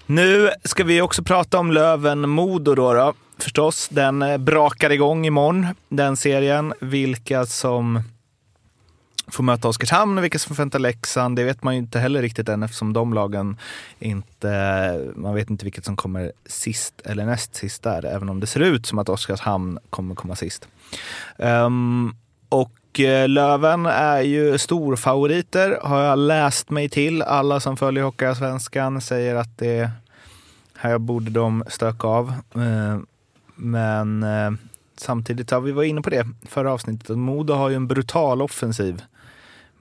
Speaker 3: Nu ska vi också prata om Löven-Modo då, då. Förstås, den eh, brakar igång imorgon, den serien. Vilka som får möta Oskarshamn och vilka som får möta Leksand, det vet man ju inte heller riktigt än eftersom de lagen inte, man vet inte vilket som kommer sist eller näst sist där, även om det ser ut som att Oskarshamn kommer komma sist. Um, och eh, Löven är ju storfavoriter, har jag läst mig till. Alla som följer Hockeyallsvenskan säger att det här borde de stöka av. Uh, men uh, samtidigt ja, vi var inne på det förra avsnittet, Modo har ju en brutal offensiv.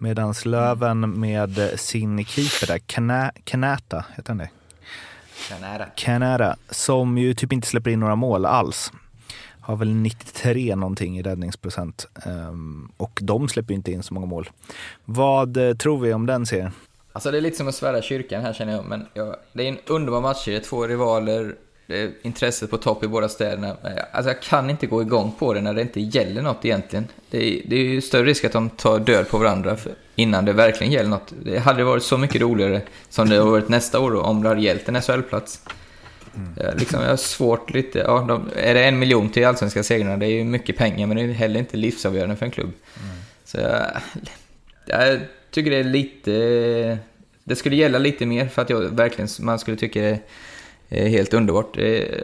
Speaker 3: Medan Löven med sin keeper där, Kana, Kanata, heter han det?
Speaker 5: Kanada.
Speaker 3: Kanada, som ju typ inte släpper in några mål alls. Har väl 93 någonting i räddningsprocent. Um, och de släpper inte in så många mål. Vad uh, tror vi om den serien?
Speaker 5: Alltså det är lite som att svära kyrkan här känner jag, men jag, det är en underbar match, det är två rivaler, intresset på topp i båda städerna. Alltså jag kan inte gå igång på det när det inte gäller något egentligen. Det är, det är ju större risk att de tar död på varandra innan det verkligen gäller något. Det hade varit så mycket roligare som det har varit nästa år om det hade gällt en SHL-plats. Mm. Liksom, jag har svårt lite, ja, de, är det en miljon till allsvenska segrarna, det är ju mycket pengar men det är heller inte livsavgörande för en klubb. Mm. Så jag, jag tycker det är lite, det skulle gälla lite mer för att jag verkligen, man skulle tycka det helt underbart.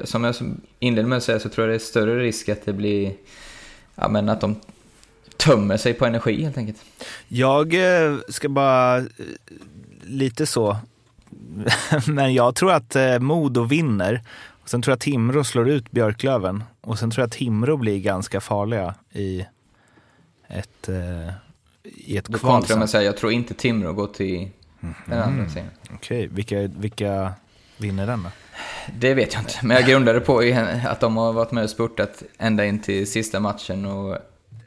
Speaker 5: Som jag inledde med att säga så tror jag det är större risk att det blir, ja men att de tömmer sig på energi helt enkelt.
Speaker 3: Jag eh, ska bara, eh, lite så, men jag tror att eh, Modo vinner. Och sen tror jag att Timrå slår ut Björklöven. Och sen tror jag att Timrå blir ganska farliga i ett, i ett
Speaker 5: kval. Då kontrar jag med att säga, jag tror inte Timrå går till mm den andra serien.
Speaker 3: Okej, okay. vilka, vilka vinner den då?
Speaker 5: Det vet jag inte, men jag grundade på att de har varit med och spurtat ända in till sista matchen och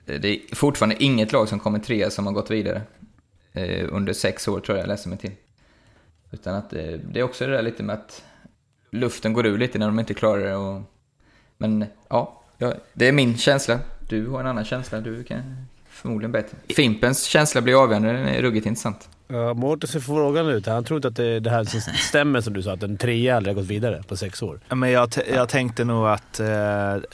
Speaker 5: det är fortfarande inget lag som kommer trea som har gått vidare. Eh, under sex år tror jag jag läser mig till. Utan att eh, det är också det där lite med att luften går ur lite när de inte klarar det. Och, men ja, det är min känsla. Du har en annan känsla, du kan förmodligen bättre. Fimpens känsla blir avgörande, den är ruggigt intressant.
Speaker 2: Ja, Mårten ser frågan ut. Han tror inte att det, det här som stämmer som du sa, att en trea aldrig har gått vidare på sex år.
Speaker 3: Men jag, jag tänkte nog att eh,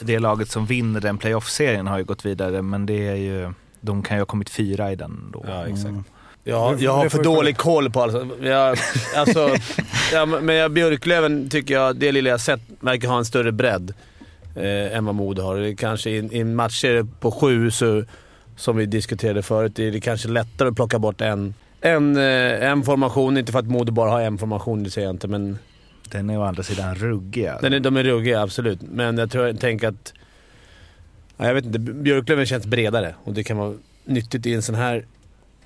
Speaker 3: det laget som vinner den playoff-serien har ju gått vidare, men det är ju, de kan ju ha kommit fyra i den då.
Speaker 2: Ja, exakt. Mm. Ja, jag har för dålig koll på allt. Jag, alltså, ja, men jag, Björklöven tycker jag, det lilla jag sett, verkar ha en större bredd eh, än vad Modo har. Kanske i, i en matchserie på sju, så, som vi diskuterade förut, är det kanske lättare att plocka bort en en, eh, en formation, inte för att Modo bara har en formation, det säger jag inte, men...
Speaker 3: Den är å andra sidan ruggig.
Speaker 2: Den är, de är ruggiga, absolut. Men jag tror, jag tänker att... jag vet inte, Björklöven känns bredare och det kan vara nyttigt i en sån här...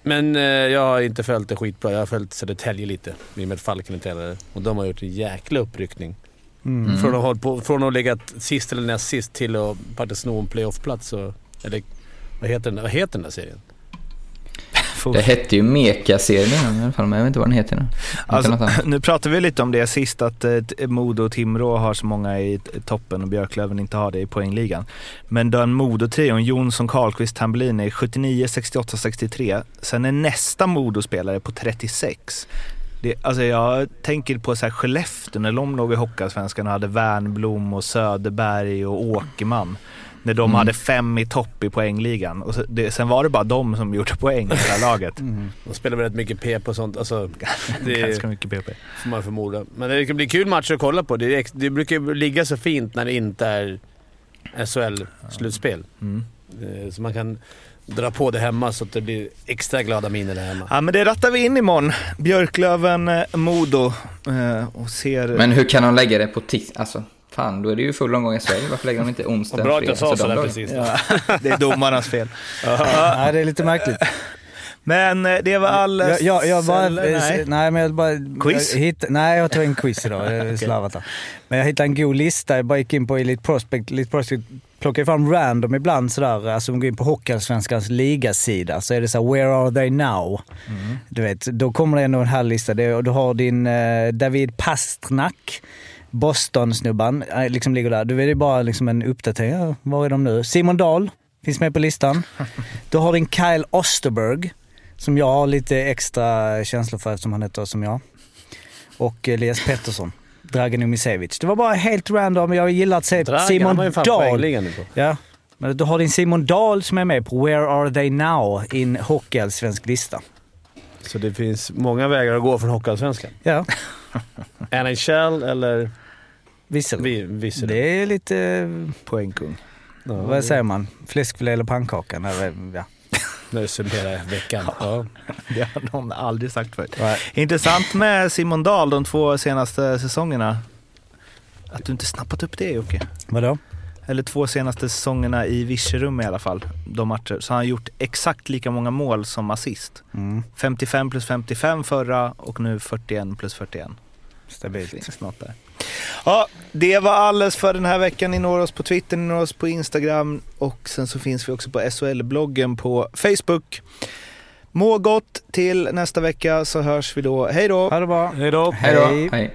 Speaker 2: Men eh, jag har inte följt det skitbra. Jag har följt Södertälje lite, i och med att Falken är tränare. Och de har gjort en jäkla uppryckning. Mm. Från, att ha på, från att ha legat sist eller näst sist till att faktiskt sno en playoff-plats. Eller vad heter, den, vad heter den där serien?
Speaker 5: Det hette ju Meka-serien i alla fall, men jag vet inte vad den heter nu.
Speaker 3: Alltså, nu pratade vi lite om det sist, att eh, Modo och Timrå har så många i toppen och Björklöven inte har det i poängligan. Men den Modo-trion, Jonsson, Karlqvist, Tambellini, 79, 68, 63. Sen är nästa Modo-spelare på 36. Det, alltså jag tänker på så här Skellefteå när de låg i Hockeyallsvenskan och hade Wernblom och Söderberg och Åkerman. När de mm. hade fem i topp i poängligan. Och så, det, sen var det bara de som gjorde poäng i hela laget.
Speaker 2: Mm. De spelar väldigt mycket PP och sånt. Alltså,
Speaker 3: det Ganska mycket PP.
Speaker 2: Får man förmoda. Men det kan bli kul matcher att kolla på. Det, det brukar ligga så fint när det inte är SHL-slutspel. Mm. Eh, så man kan dra på det hemma så att det blir extra glada miner där hemma.
Speaker 3: Ja men det rattar vi in imorgon. Björklöven, eh, Modo eh, och ser...
Speaker 5: Men hur kan de lägga det på tisdag? Alltså, Fan, då är det ju full omgång i Sverige. Varför lägger de inte onsdag?
Speaker 2: Bra att jag sa sådär precis. Ja,
Speaker 3: det är domarnas fel.
Speaker 1: ja, det är lite märkligt.
Speaker 3: Men eh, det var all...
Speaker 1: Jag, jag, jag bara, nej. nej, men jag bara... Quiz? Jag hitt, nej, jag tog en quiz idag. okay. Slarvat Men jag hittade en god lista. Jag bara gick in på Elite Prospect. Elite Prospect plockar fram random ibland sådär. Alltså om man går in på Hockeyallsvenskans ligasida så är det så “Where are they now?” mm. Du vet, då kommer det ändå en här lista. Du har din eh, David Pastnak Boston-snubban liksom ligger där. Du vet, det är bara liksom en uppdatering. Var är de nu? Simon Dahl, Finns med på listan. Du har din Kyle Osterberg, som jag har lite extra känslor för eftersom han heter som jag. Och Elias Pettersson. Dragan Umisevic. Det var bara helt random. Jag gillar att se
Speaker 2: Dragan
Speaker 1: Simon
Speaker 2: var ju fan
Speaker 1: Dahl. Ja. Men du har din Simon Dahl som är med på Where Are They Now in Hockeyallsvensk lista.
Speaker 2: Så det finns många vägar att gå från Hockeyallsvenskan.
Speaker 1: Ja,
Speaker 2: NHL eller
Speaker 1: visserligen.
Speaker 2: vi- Visserligen.
Speaker 1: Det är lite,
Speaker 3: Poängkung.
Speaker 2: Ja,
Speaker 1: vad säger man, fläskfilé eller pannkaka? Nej, Ja.
Speaker 2: När du summerar veckan. Ja.
Speaker 3: Det har någon aldrig sagt förut.
Speaker 1: Nej.
Speaker 3: Intressant med Simon Dahl de två senaste säsongerna. Att du inte snappat upp det Jocke.
Speaker 1: Vadå?
Speaker 3: Eller två senaste säsongerna i Virserum i alla fall. De matcher. Så han har gjort exakt lika många mål som assist.
Speaker 1: Mm,
Speaker 3: 55 plus 55 förra och nu 41 plus 41.
Speaker 1: stabilt.
Speaker 3: Finns något där. Ja, det var alles för den här veckan. Ni når oss på Twitter, ni når oss på Instagram och sen så finns vi också på SHL-bloggen på Facebook. Må gott till nästa vecka så hörs vi då. Hej då!
Speaker 1: Ha det bra.
Speaker 2: Hej då.
Speaker 5: Hej då. Hej.